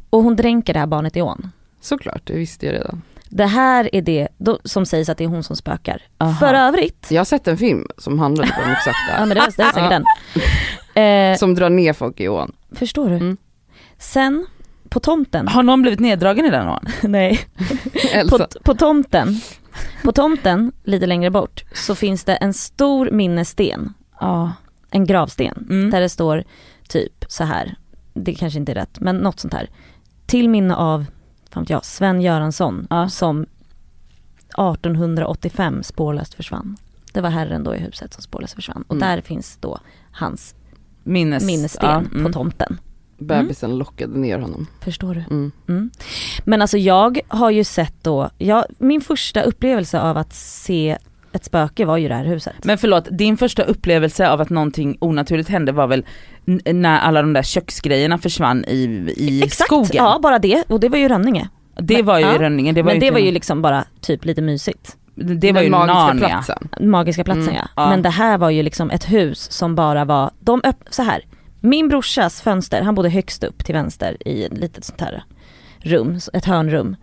Och hon dränker det här barnet i ån. Såklart, det visste jag redan. Det här är det då, som sägs att det är hon som spökar. Aha. För övrigt, Jag har sett en film som handlar om exakt det ja men det var, det var säkert Ja. den. Eh, Som drar ner folk i ån. förstår du? Mm. Sen, på tomten, Har någon blivit neddragen i den ån? nej, på, på tomten, på tomten lite längre bort så finns det en stor minnessten, Ja. en gravsten, Mm. där det står typ så här. det kanske inte är rätt, men något sånt här. Till minne av, fan jag, Sven Göransson Ja. som 1885 spårlöst försvann. Det var herren då i huset som spårlöst försvann och Mm. där finns då hans Minnes, minnessten ja, på mm. tomten. Bebisen lockade ner honom. Förstår du? Mm. Mm. Men alltså jag har ju sett då, jag, min första upplevelse av att se ett spöke var ju det här huset. Men förlåt, din första upplevelse av att någonting onaturligt hände var väl när alla de där köksgrejerna försvann i, i Exakt, skogen? ja bara det och det var ju Rönninge. Det var ju ja. i Rönningen, det var Men ju det inte- var ju liksom bara typ lite mysigt. det var Den ju magiska Narnia. platsen. Magiska platsen Mm, ja. ja. Men det här var ju liksom ett hus som bara var, de öpp- så här. Min brorsas fönster, han bodde högst upp till vänster i ett litet sånt här rum, ett hörnrum.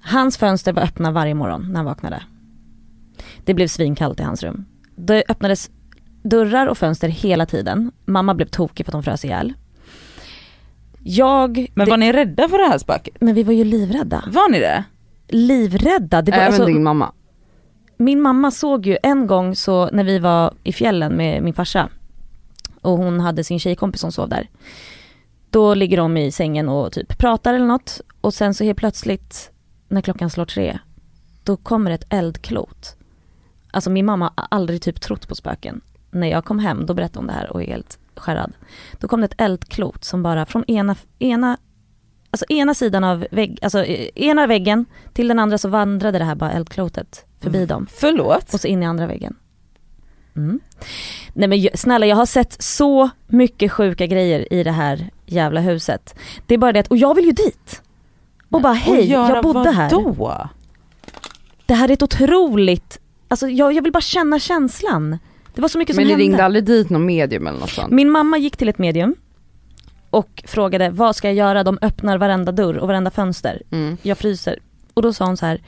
Hans fönster var öppna varje morgon när han vaknade. Det blev svinkallt i hans rum. Det öppnades dörrar och fönster hela tiden. Mamma blev tokig för att hon frös ihjäl. Jag, Men det, var ni rädda för det här spöket? men vi var ju livrädda. Var ni det? Livrädda. Det var, Även alltså, din mamma. min mamma såg ju en gång så när vi var i fjällen med min farsa och hon hade sin tjejkompis som sov där. Då ligger de i sängen och typ pratar eller något och sen så helt plötsligt när klockan slår tre då kommer ett eldklot. Alltså min mamma har aldrig typ trott på spöken. När jag kom hem då berättade hon det här och är helt skärrad. Då kom det ett eldklot som bara från ena, ena Alltså ena sidan av vägg, alltså eh, ena väggen till den andra så vandrade det här bara eldklotet förbi dem. Förlåt? Och så in i andra väggen. Mm. Nej men snälla jag har sett så mycket sjuka grejer i det här jävla huset. Det är bara det att, och jag vill ju dit. Och bara hej, jag bodde här. Då? Det här är ett otroligt, alltså jag, jag vill bara känna känslan. Det var så mycket som Men ni hände. ringde aldrig dit någon medium eller något sånt? Min mamma gick till ett medium och frågade vad ska jag göra, de öppnar varenda dörr och varenda fönster. Mm. Jag fryser. Och då sa hon så här,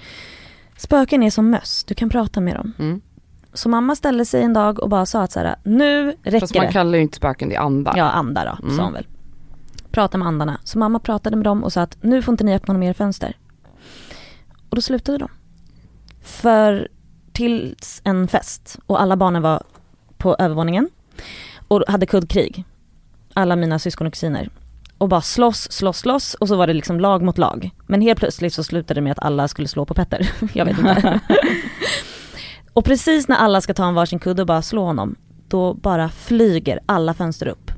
spöken är som möss, du kan prata med dem. Mm. Så mamma ställde sig en dag och bara sa att så här, nu räcker Fast man det. kallar ju inte spöken, det andar. Ja, andar då, Mm. sa hon väl. Prata med andarna. Så mamma pratade med dem och sa att nu får inte ni öppna några mer fönster. Och då slutade de. För till en fest och alla barnen var på övervåningen och hade kuddkrig. Alla mina syskon och kusiner. Och bara slåss, slåss, slåss och så var det liksom lag mot lag. Men helt plötsligt så slutade det med att alla skulle slå på Petter. Jag vet inte. och precis när alla ska ta en varsin kudde och bara slå honom, då bara flyger alla fönster upp.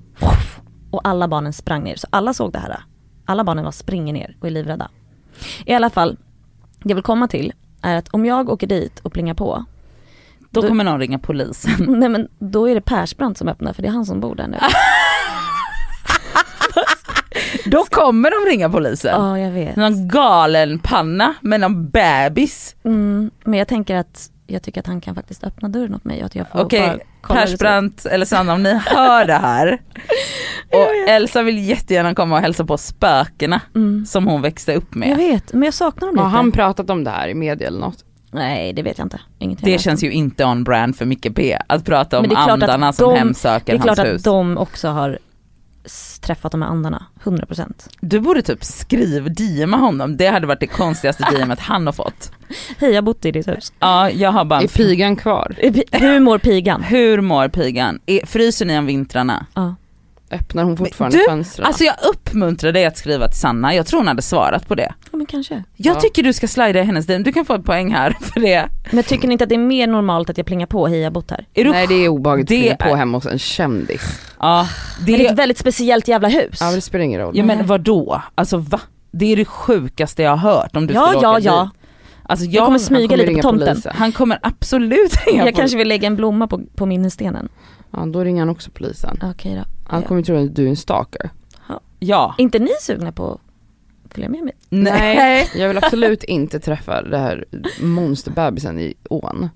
Och alla barnen sprang ner. Så alla såg det här. Alla barnen var springer ner och är livrädda. I alla fall, det jag vill komma till är att om jag åker dit och plingar på, Då Då- kommer någon ringa polisen. nej men då är det Persbrandt som öppnar för det är han som bor där nu. Då kommer de ringa polisen. Ja jag vet. Någon galen panna med någon bebis. Mm, men jag tänker att jag tycker att han kan faktiskt öppna dörren åt mig och att jag får Okej, ut. Persbrandt eller Sanna om ni hör det här. Och Elsa vill jättegärna komma och hälsa på spökena Mm. som hon växte upp Jag med. vet, men jag saknar dem Har lite. han pratat om det här i media eller något? Nej det vet jag inte. Ingenting Det jag känns ju inte on brand för Micke P att prata om Men det är klart att andarna som de- hemsöker Det är klart hans att hus. de också har träffat de här andarna, 100%. Du borde typ skriva, DMa honom, det hade varit det konstigaste DMet han har fått. Hej jag har bott i ditt hus. Ja, jag har bara Är pigan kvar? Hur mår pigan? Hur mår pigan? Fryser ni om vintrarna? Ja. Öppnar hon fortfarande Du, fönstren? Alltså jag uppmuntrar dig att skriva till Sanna, jag tror hon hade svarat på det. ja men kanske. Jag Ja. tycker du ska slida i hennes DM, du kan få ett poäng här för det. Men tycker ni inte att det är mer normalt att jag plingar på hej jag bott här? Är Nej det är obehagligt Det att springa på är- hemma hos en kändis. Ja, Det är det, ett väldigt speciellt jävla hus. Ja men det spelar ingen roll. ja men vadå? Alltså va? Det är det sjukaste jag har hört om du ja, skulle ja, åka ja. dit. Alltså jag, Jag kommer Han smyga kommer lite på tomten. polisen. han kommer absolut ringa Jag på- kanske vill lägga en blomma på, på minnesstenen. Ja då ringer han också polisen. Okej då. Han Ja. kommer tro att du är en stalker. Ja. Är inte ni sugna på att följa med mig? Nej. Jag vill absolut inte träffa det här monsterbebisen i ån.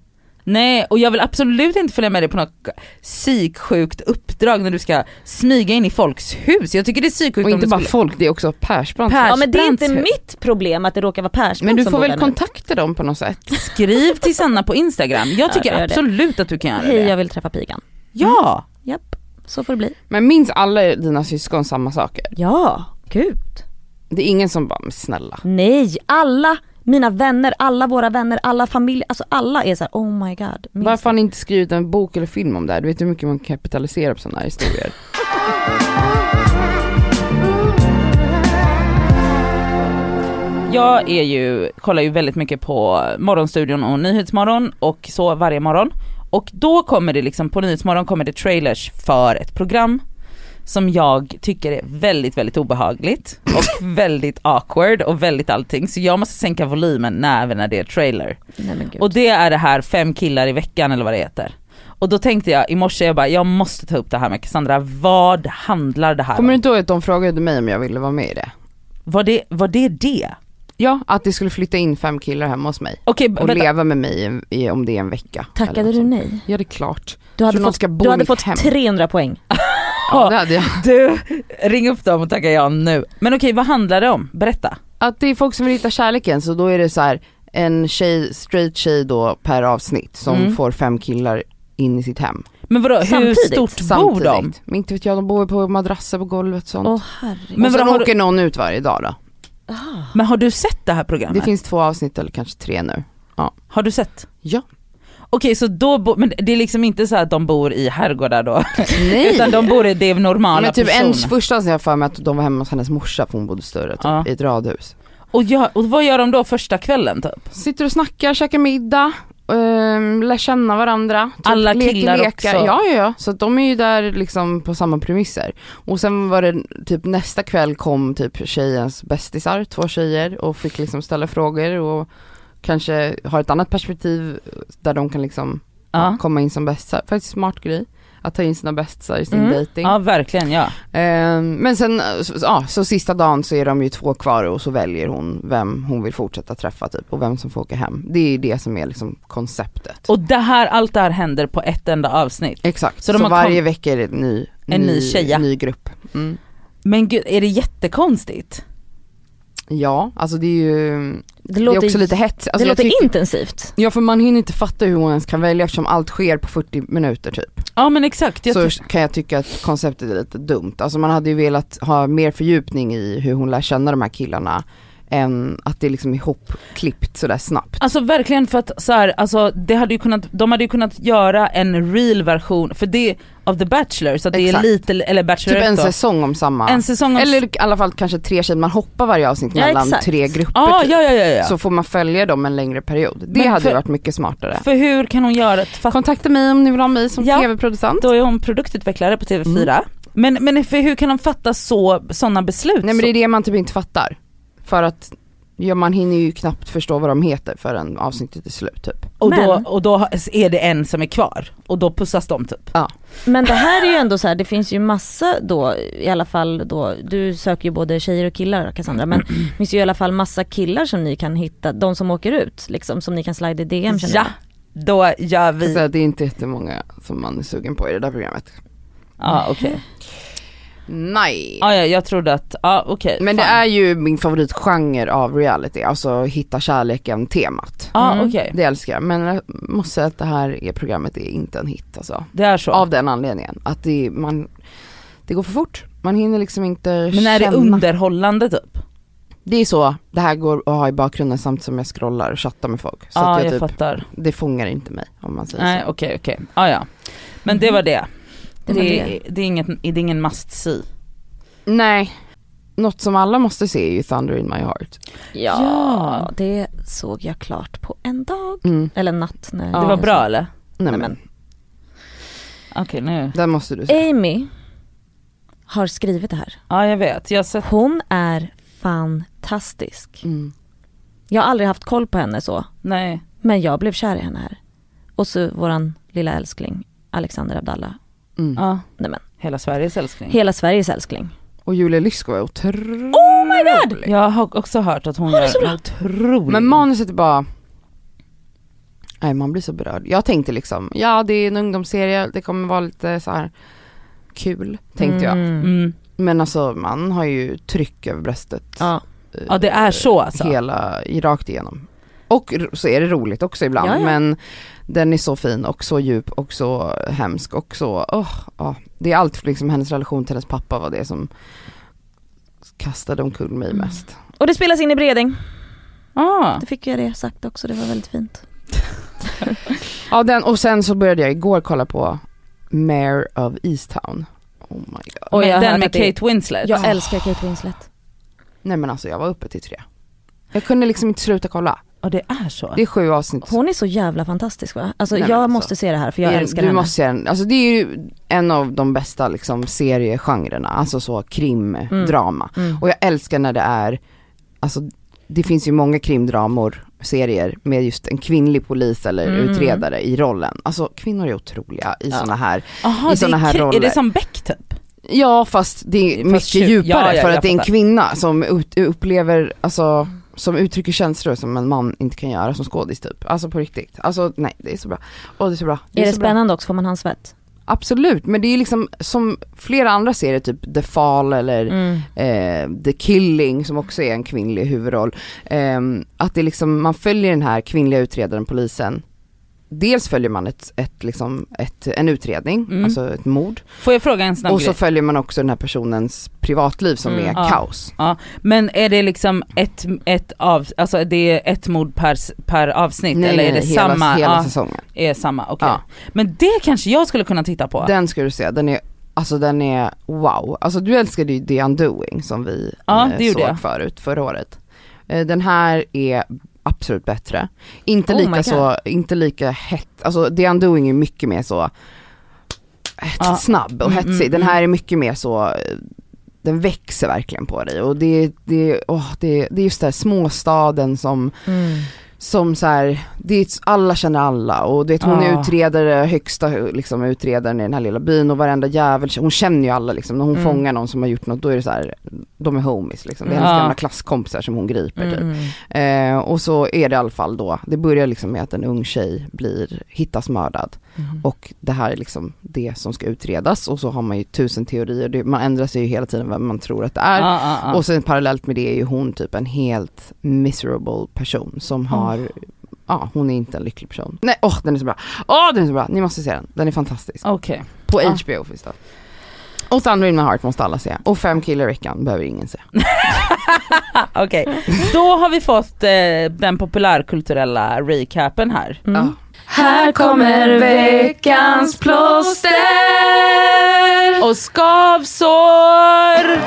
Nej, och jag vill absolut inte följa med dig på något psyksjukt uppdrag när du ska smyga in i folks hus. Jag tycker det är psyksjukt Och om inte du bara skulle... folk, det är också Persbrandt. Per- Ja men det är inte mitt problem att det råkar vara Persbrandt Men du som får bor väl nu. kontakta dem på något sätt? Skriv till Sanna på Instagram. Jag tycker gör det. absolut att du kan göra Hej det. jag vill träffa pigan. Ja! Japp, så får det bli. Men minns alla dina syskon samma saker? Ja, gud. Det är ingen som bara, men snälla. Nej, alla mina vänner, alla våra vänner, alla familjer, alltså alla är så här: oh my god. minns Varför har ni inte skrivit en bok eller film om det här? Du vet hur mycket man kapitaliserar på sådana här historier. Jag är ju, kollar ju väldigt mycket på Morgonstudion och Nyhetsmorgon och så varje morgon. Och då kommer det liksom, på Nyhetsmorgon kommer det trailers för ett program som jag tycker är väldigt, väldigt obehagligt och väldigt awkward och väldigt allting. Så jag måste sänka volymen även när det är trailer. Nej. Och det är det här fem killar i veckan eller vad det heter. Och då tänkte jag i morse, jag bara, jag måste ta upp det här med Cassandra, vad handlar det här Kommer du om? inte ihåg att de frågade mig om jag ville vara med i det? Var det, var det det? Ja, att det skulle flytta in fem killar hemma hos mig Okej, och vänta. leva med mig i, i, om det är en vecka. Tackade du nej? Ja det är klart. Du hade Så fått, ska bo du hade fått hem. 300 poäng. Ja, det hade jag. Du, ring upp dem och tacka ja nu. Men okej, vad handlar det om? Berätta. Att det är folk som vill hitta kärleken så då är det så här en tjej, straight tjej då per avsnitt som Mm. får fem killar in i sitt hem. Men vadå, hur Samtidigt? stort bor de? Men inte vet jag, de bor på madrasser på golvet och sånt. Åh. Men och sen vadå, har du- åker någon ut varje dag då. Ah. Men har du sett det här programmet? Det finns två avsnitt eller kanske tre nu. Har du sett? Ja. Okej så då, bo- men det är liksom inte så att de bor i herrgårdar då? Nej! Utan de bor i det normala Men typ en personer. första avsnitt har jag för mig att de var hemma hos hennes morsa för hon bodde större typ, Ja. i ett radhus. Och, ja, och vad gör de då första kvällen typ? Sitter och snackar, käkar middag, um, lär känna varandra. Typ, Alla killar också? Ja ja ja, så de är ju där liksom på samma premisser. Och sen var det typ nästa kväll kom typ tjejens bästisar, två tjejer och fick liksom ställa frågor och kanske ha ett annat perspektiv där de kan liksom Ja, komma in som bästisar. Faktiskt smart grej. Att ta in sina bästisar i sin Mm. dating. ja verkligen ja. Ehm, men sen, ja, så sista dagen så är de ju två kvar och så väljer hon vem hon vill fortsätta träffa typ och vem som får åka hem. Det är det som är liksom konceptet. Och det här, allt det här händer på ett enda avsnitt. Exakt, Så så, varje vecka är det en ny, En ny tjeja. ny grupp. Mm. Men gud, är det jättekonstigt? Ja, alltså det är ju, Det det är låter, också lite hett. Alltså det låter tycker- intensivt. Ja för man hinner inte fatta hur hon ens kan välja eftersom allt sker på 40 minuter typ. Ja men exakt. Jag så kan jag tycka att konceptet är lite dumt. Alltså man hade ju velat ha mer fördjupning i hur hon lär känna de här killarna. Än att det är liksom ihopklippt sådär snabbt. Alltså verkligen för att så här, alltså det hade ju kunnat, de hade ju kunnat göra en real version, för det av The Bachelor, så att det är lite, eller Typ Bachelorette en då. säsong om samma, En säsong om... eller i alla fall kanske tre tjejer, man hoppar varje avsnitt Ja, mellan exakt. tre grupper ah, typ. ja, ja, ja, ja. Så får man följa dem en längre period. Det Men hade för- varit mycket smartare. För hur kan hon göra fatt... Kontakta mig om ni vill ha mig som Ja. tv-producent. Då är hon produktutvecklare på TV4. Mm. Men, men för hur kan de fatta så, sådana beslut? Nej men det är det man typ inte fattar. För att ja, man hinner ju knappt förstå vad de heter förrän avsnittet är slut typ. och, då, och då är det en som är kvar och då pussas de typ. Men det här är ju ändå så här, det finns ju massa då, i alla fall då, du söker ju både tjejer och killar Cassandra, men det finns ju i alla fall massa killar som ni kan hitta, de som åker ut liksom, som ni kan slida i DM känner Ja, jag. då gör vi... Så det är inte jättemånga som man är sugen på i det där programmet. Ja okej. Nej. Ah, ja, jag trodde att, ja ah, okej. Men det fine. är ju min favoritgenre av reality, alltså hitta kärleken temat. Ja Mm. okej, Det älskar jag, men jag måste säga att det här är programmet är inte en hit alltså. det är så. Av den anledningen, att det, man, det går för fort. Man hinner liksom inte Men är det känna. underhållande typ? Det är så, det här går att ha i bakgrunden samtidigt som jag scrollar och chattar med folk. Så Ja att jag jag typ, fattar. det fångar inte mig om man säger Nej så. okej okej, ah, ja. Men det var det. Det Det, är, det är inget, det är ingen must see. Nej, något som alla måste se är ju Thunder in my heart. Ja, Ja. det såg jag klart på en dag, Mm. eller natt. När Det var bra eller? Nej, Nej, men, Okej nu, den måste du se. Amy har skrivit det här. ja jag vet, jag har sett, Hon är fantastisk. Mm. Jag har aldrig haft koll på henne så, nej. men jag blev kär i henne här. Och så våran lilla älskling, Alexander Abdallah. Mm. Ja, Nej men, hela Sveriges älskling. hela Sveriges älskling. Och Julia Lyskova är otrolig. Oh my god! Jag har också hört att hon, Hon är en otrolig. Men manuset är bara Nej man blir så berörd. Jag tänkte liksom, ja det är en ungdomsserie, det kommer vara lite så här kul, tänkte jag. Mm. Mm. Men alltså man har ju tryck över bröstet. Ja. eh, Ja det är så alltså. Hela, i- rakt igenom. Och så är det roligt också ibland Ja, ja. men den är så fin och så djup och så hemsk och så, åh, ja. Det är allt liksom hennes relation till hennes pappa var det som kastade omkull mig Mm. mest. Och det spelas in i Bredäng. Ah. Det fick jag det sagt också, det var väldigt fint. Ja den, och sen så började jag igår kolla på Mayor of Easttown. Oh my god. Och den med Kate Winslet. Jag Ah. älskar Kate Winslet. Nej men alltså jag var uppe till tre. Jag kunde liksom inte sluta kolla. Ja det är så. Det är sju avsnitt. Hon är så jävla fantastisk va? Alltså Nej, jag alltså, måste se det här för jag är- älskar du henne. måste se den. Alltså det är ju en av de bästa liksom seriegenrerna, alltså så krim, Mm. Mm. Och jag älskar när det är, alltså det finns ju många krimdramor, serier med just en kvinnlig polis eller Mm. utredare i rollen. Alltså kvinnor är otroliga i Ja. sådana här, Aha, i såna här kri- är roller. det som Beck typ? ja fast det är Fast mycket djupare ja, ja, för att det är en kvinna som ut, upplever, alltså som uttrycker känslor som en man inte kan göra som skådis typ. Alltså på riktigt. Alltså nej det är så bra. Åh det är så bra. Är det så bra. spännande också, får man handsvett? Absolut, men det är liksom som flera andra serier, typ The Fall eller Mm. eh, The Killing som också är en kvinnlig huvudroll. Eh, att det liksom, man följer den här kvinnliga utredaren, polisen. Dels följer man ett, ett, liksom, ett, en utredning, Mm. alltså ett mord. Får jag fråga en snabb Och så grej? följer man också den här personens privatliv som Mm. är Ja. kaos. Ja, men är det liksom ett, ett av, alltså det är ett mord per, per avsnitt eller är det hela, samma? hela ja, säsongen. är samma, okej. Ja. Men det kanske jag skulle kunna titta på. Den ska du se, den är, alltså den är wow. Alltså du älskade ju The Undoing som vi Ja, eh, såg jag. förut, förra året. Eh, Den här är absolut bättre. Inte Oh lika så, inte lika hett, alltså The Undoing är mycket mer så Ja. snabb och Mm, hetsig. mm, Den mm. här är mycket mer så, den växer verkligen på dig och det, det, åh, det, det är just det här småstaden som Mm. Som så här, det är, alla känner alla och du vet hon är utredare, högsta liksom, utredaren i den här lilla byn och varenda jävel, hon känner ju alla liksom. När hon Mm. fångar någon som har gjort något då är det så här, de är homies liksom. Det är hennes Ah. gamla klasskompisar som hon griper typ. Mm. Eh, och så är det i alla fall då, det börjar liksom med att en ung tjej blir, hittas mördad Mm. och det här är liksom det som ska utredas och så har man ju tusen teorier, det, man ändrar sig ju hela tiden vem man tror att det är. Ja, ja, ja. Och sen parallellt med det är ju hon typ en helt miserable person som har, ja hon är inte en lycklig person. Nej, åh den är så bra. Åh den är så bra, ni måste se den, den är fantastisk. Okej. På Ja. HBO finns det. Och Thunder in my heart måste alla se. Och fem killar i veckan behöver ingen se. Okej, då har vi fått eh, den populärkulturella recapen här. Mm. Ja. Här kommer veckans plåster. Och skavsår!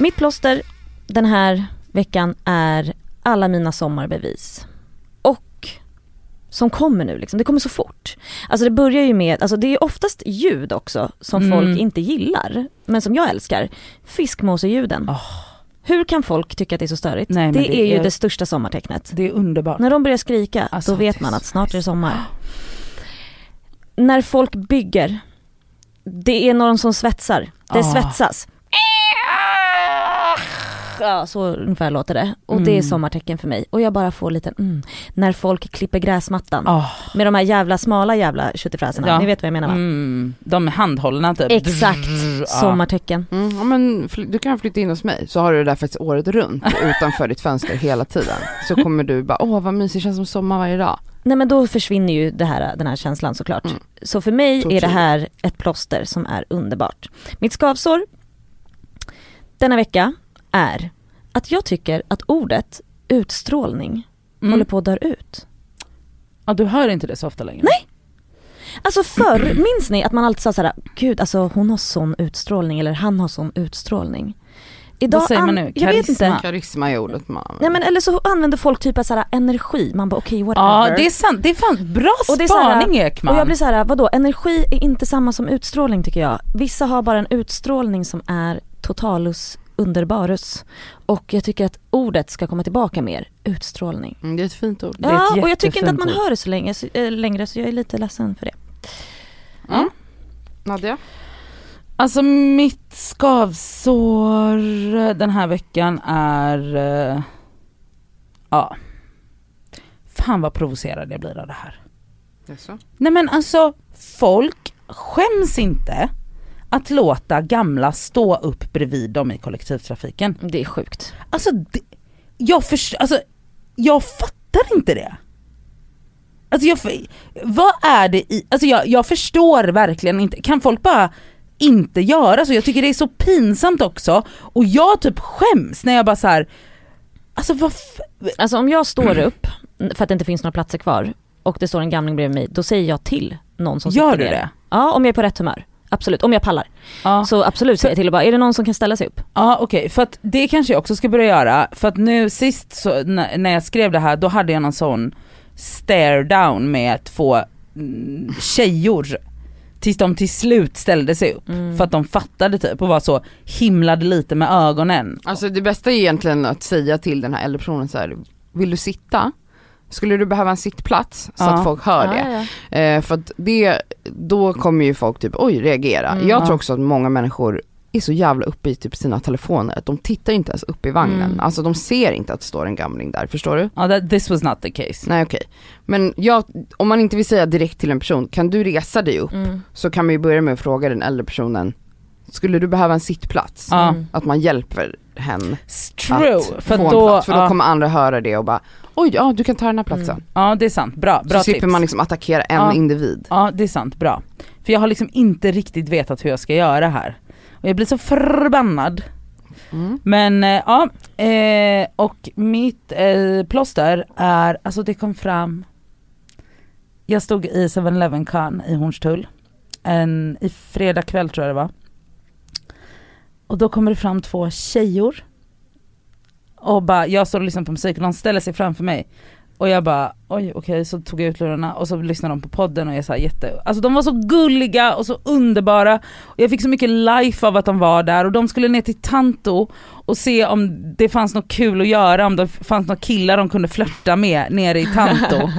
Mitt plåster den här veckan är alla mina sommarbevis. Och som kommer nu liksom, det kommer så fort. Alltså det börjar ju med, alltså det är oftast ljud också som Mm. folk inte gillar, men som jag älskar. Fiskmåseljuden. Åh. Hur kan folk tycka att det är så störigt? Nej, det, det är ju är- det största sommartecknet. Det är underbart. När de börjar skrika, Alltså, då vet man att snart är det sommar. När folk bygger, det är någon som svetsar, det Ah. svetsas. Ja, så ungefär låter det. Och det är Mm. sommartecken för mig. Och jag bara får lite mm. När folk klipper gräsmattan Åh, med de här jävla smala jävla tjuttifräserna. Ja. Ni vet vad jag menar va? mm, de är handhållna typ. Exakt, Ja. sommartecken. Mm, ja, men du kan flytta in hos mig så har du det där faktiskt året runt utanför ditt fönster hela tiden. Så kommer du bara, åh vad mysigt, det känns som sommar varje dag. Nej men då försvinner ju det här, den här känslan såklart. Mm. Så för mig är Tortyr. det här ett plåster som är underbart. Mitt skavsår denna vecka är att jag tycker att ordet utstrålning Mm. håller på att dö ut. Ja du hör inte det så ofta längre. Nej. Alltså förr, minns ni att man alltid sa såhär, gud alltså hon har sån utstrålning eller han har sån utstrålning. Vad säger man an- nu? Jag vet Karisma? inte. Karisma är ordet man Nej men eller så använder folk typ såhär energi, man bara okej whatever. Ja det är sant, det är fan bra Och det är spaning Ekman. Och jag blir så här, vadå, energi är inte samma som utstrålning tycker jag. Vissa har bara en utstrålning som är totalus underbarus. Och jag tycker att ordet ska komma tillbaka mer, utstrålning. Mm, det är ett fint ord. Ja, och jag tycker inte att man hör det så länge, så, äh, längre så jag är lite ledsen för det. Ja. Nadja? Alltså mitt skavsår den här veckan är, eh, ja. Fan vad provocerad jag blir av det här. Jaså? Nej men alltså, folk skäms inte att låta gamla stå upp bredvid dem i kollektivtrafiken. Det är sjukt. Alltså, det, jag, först, alltså jag fattar inte det. Alltså jag, vad är det i, alltså jag, jag förstår verkligen inte, kan folk bara inte göra så? Jag tycker det är så pinsamt också och jag typ skäms när jag bara så här. alltså vad Alltså om jag står upp för att det inte finns några platser kvar och det står en gamling bredvid mig, då säger jag till någon som Gör sitter du ner. det? Ja, om jag är på rätt humör. Absolut, om jag pallar. Ja. Så absolut säger jag till och bara, är det någon som kan ställa sig upp? Ja okej, för att det kanske jag också ska börja göra. För att nu sist så, när, när jag skrev det här då hade jag någon sån stare down med två mm, tjejor. Tills de till slut ställde sig upp. Mm. För att de fattade typ och var så himlade lite med ögonen. Alltså det bästa är egentligen att säga till den här äldre personen så här, vill du sitta? Skulle du behöva en sittplats så Ja. att folk hör Ja, det? ja. Eh, för att det, då kommer ju folk typ oj reagera. Mm, jag ja. tror också att många människor är så jävla uppe i typ sina telefoner att de tittar inte ens upp i vagnen. Mm. Alltså de ser inte att det står en gamling där, förstår du? Ja, that, this was not the case. Nej okej. Men jag, om man inte vill säga direkt till en person, kan du resa dig upp? Mm. Så kan man ju börja med att fråga den äldre personen, skulle du behöva en sittplats? Mm. Att man hjälper hen True, att för få en då, plats, för då kommer andra höra det och bara oj ja du kan ta den här platsen. Mm. ja det är sant, bra, bra så slipper tips. man liksom attackera en Ja. individ. Ja det är sant, bra. För jag har liksom inte riktigt vetat hur jag ska göra här. Och jag blir så förbannad. Mm. Men eh, ja, eh, och mitt eh, plåster är, alltså det kom fram, jag stod i 7-Eleven kan i Hornstull, en, i fredag kväll tror jag det var. Och då kommer det fram två tjejor. Och bara, jag står och lyssnar på musik och de ställer sig framför mig. Och jag bara, oj okej, så tog jag ut lurarna och så lyssnade de på podden och jag sa jätte, alltså de var så gulliga och så underbara. Och jag fick så mycket life av att de var där och de skulle ner till Tanto och se om det fanns något kul att göra, om det fanns några killar de kunde flörta med nere i Tanto.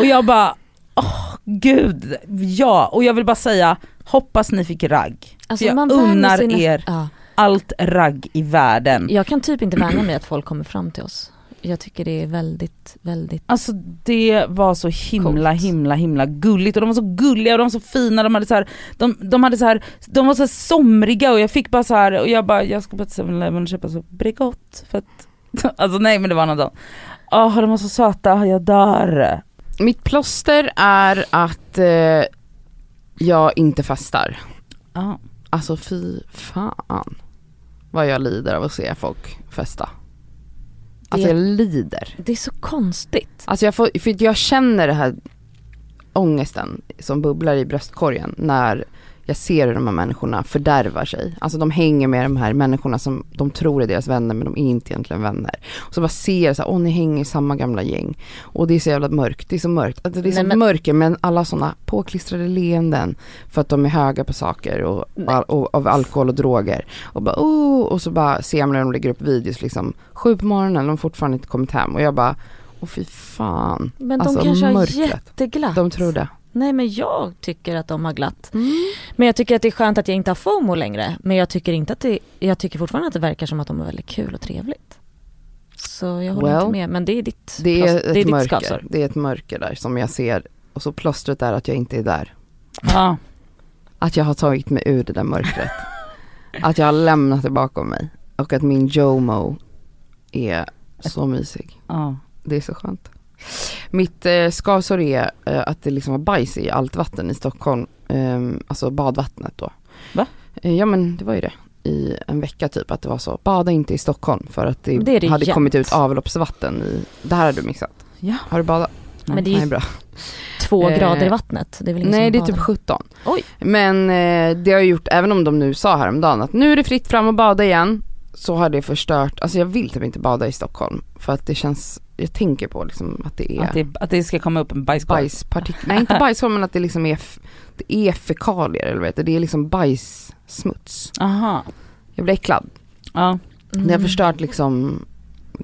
och jag bara, åh gud, ja. Och jag vill bara säga, hoppas ni fick ragg. Alltså, jag unnar näst- er Ja. Allt ragg i världen. Jag kan typ inte vänja mig att folk kommer fram till oss. Jag tycker det är väldigt, väldigt Alltså det var så himla Coolt. himla himla gulligt och de var så gulliga och de var så fina, de hade så här, de, de hade så här, de var så här somriga och jag fick bara så här och jag bara, jag ska på ett 7-Eleven och köpa så Bregott för att, alltså nej men det var något sånt. Åh de var så söta, jag dör. Mitt plåster är att eh, jag inte fastar. Ja. Alltså fy fan. Vad jag lider av att se folk festa. Alltså Det- jag lider. Det är så konstigt. Alltså jag, får, för jag känner det här ångesten som bubblar i bröstkorgen när jag ser hur de här människorna fördärvar sig. Alltså de hänger med de här människorna som de tror är deras vänner men de är inte egentligen vänner. Och så bara ser jag så här, åh ni hänger i samma gamla gäng. Och det är så jävla mörkt, det är så mörkt. Alltså, det är så men- mörker men alla sådana påklistrade leenden för att de är höga på saker och, och, och av alkohol och droger. Och bara oh, och så bara ser man när de lägger upp videos liksom sju på morgonen, de har fortfarande inte kommit hem och jag bara, åh fy fan. Men Alltså, de kanske har mörkret. jätteglatt. De tror det. Nej men jag tycker att de har glatt. Men jag tycker att det är skönt att jag inte har FOMO längre. Men jag tycker inte att det, jag tycker fortfarande att det verkar som att de har väldigt kul och trevligt. Så jag håller Well, inte med. Men det är ditt, Det är plåster- ett det är ditt mörker, skavsår. det är ett mörker där som jag ser och så plåstret är att jag inte är där. Ja. Att jag har tagit mig ur det där mörkret. att jag har lämnat det bakom mig och att min Jomo är så mysig. ja. Det är så skönt. Mitt eh, skavsår är eh, att det liksom var bajs i allt vatten i Stockholm, Ehm, alltså badvattnet då. Va? Eh, ja men det var ju det i en vecka typ att det var så, bada inte i Stockholm för att det, Det det hade jämt. kommit ut avloppsvatten i, det här har du missat. Ja. Har du badat? Men det är Nej ju bra. två Eh, grader i vattnet. Det är väl Nej det är badar. typ 17. Oj. Men eh, det har gjort, även om de nu sa häromdagen att nu är det fritt fram och bada igen, så har det förstört, alltså jag vill typ inte bada i Stockholm för att det känns, jag tänker på liksom att det är Att, det, att det ska komma upp en bajskorv. bajspartiklar, nej inte bajskorv men att det liksom är, det är fekalier eller vad det, det är liksom bajssmuts. Aha. Jag blir äcklad. Ja. Mm. Det har förstört liksom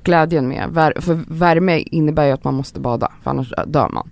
glädjen med, vär, för värme innebär ju att man måste bada för annars dör man.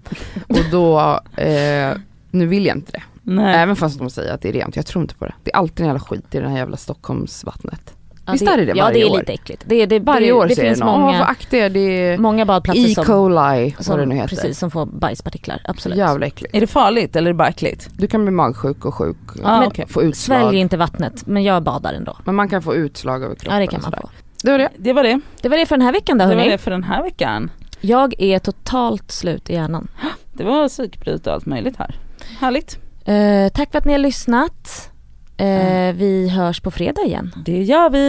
Och då, eh, nu vill jag inte det. Nej. Även fast de säger att det är rent, jag tror inte på det. Det är alltid en jävla skit i det här jävla Stockholmsvattnet. Ja, Visst är det det Ja varje det är år? lite äckligt. Det, det, Varje det, år det finns det någon, många, vad er, det är många badplatser E. som, coli, vad som, det nu heter. precis, som får bajspartiklar. Absolut. Jävla äckligt. Är det farligt eller är det bara äckligt? Du kan bli magsjuk och sjuk, Ah, Men- okej. få utslag. Svälj inte vattnet, men jag badar ändå. Men man kan få utslag över kroppen Ja det kan man få. Det var det. Det var det. Det var det för den här veckan då Det var hörni. det för den här veckan. Jag är totalt slut i hjärnan. Det var psykbryt och allt möjligt här. Härligt. Eh, tack för att ni har lyssnat. Eh, Mm. Vi hörs på fredag igen. Det gör vi.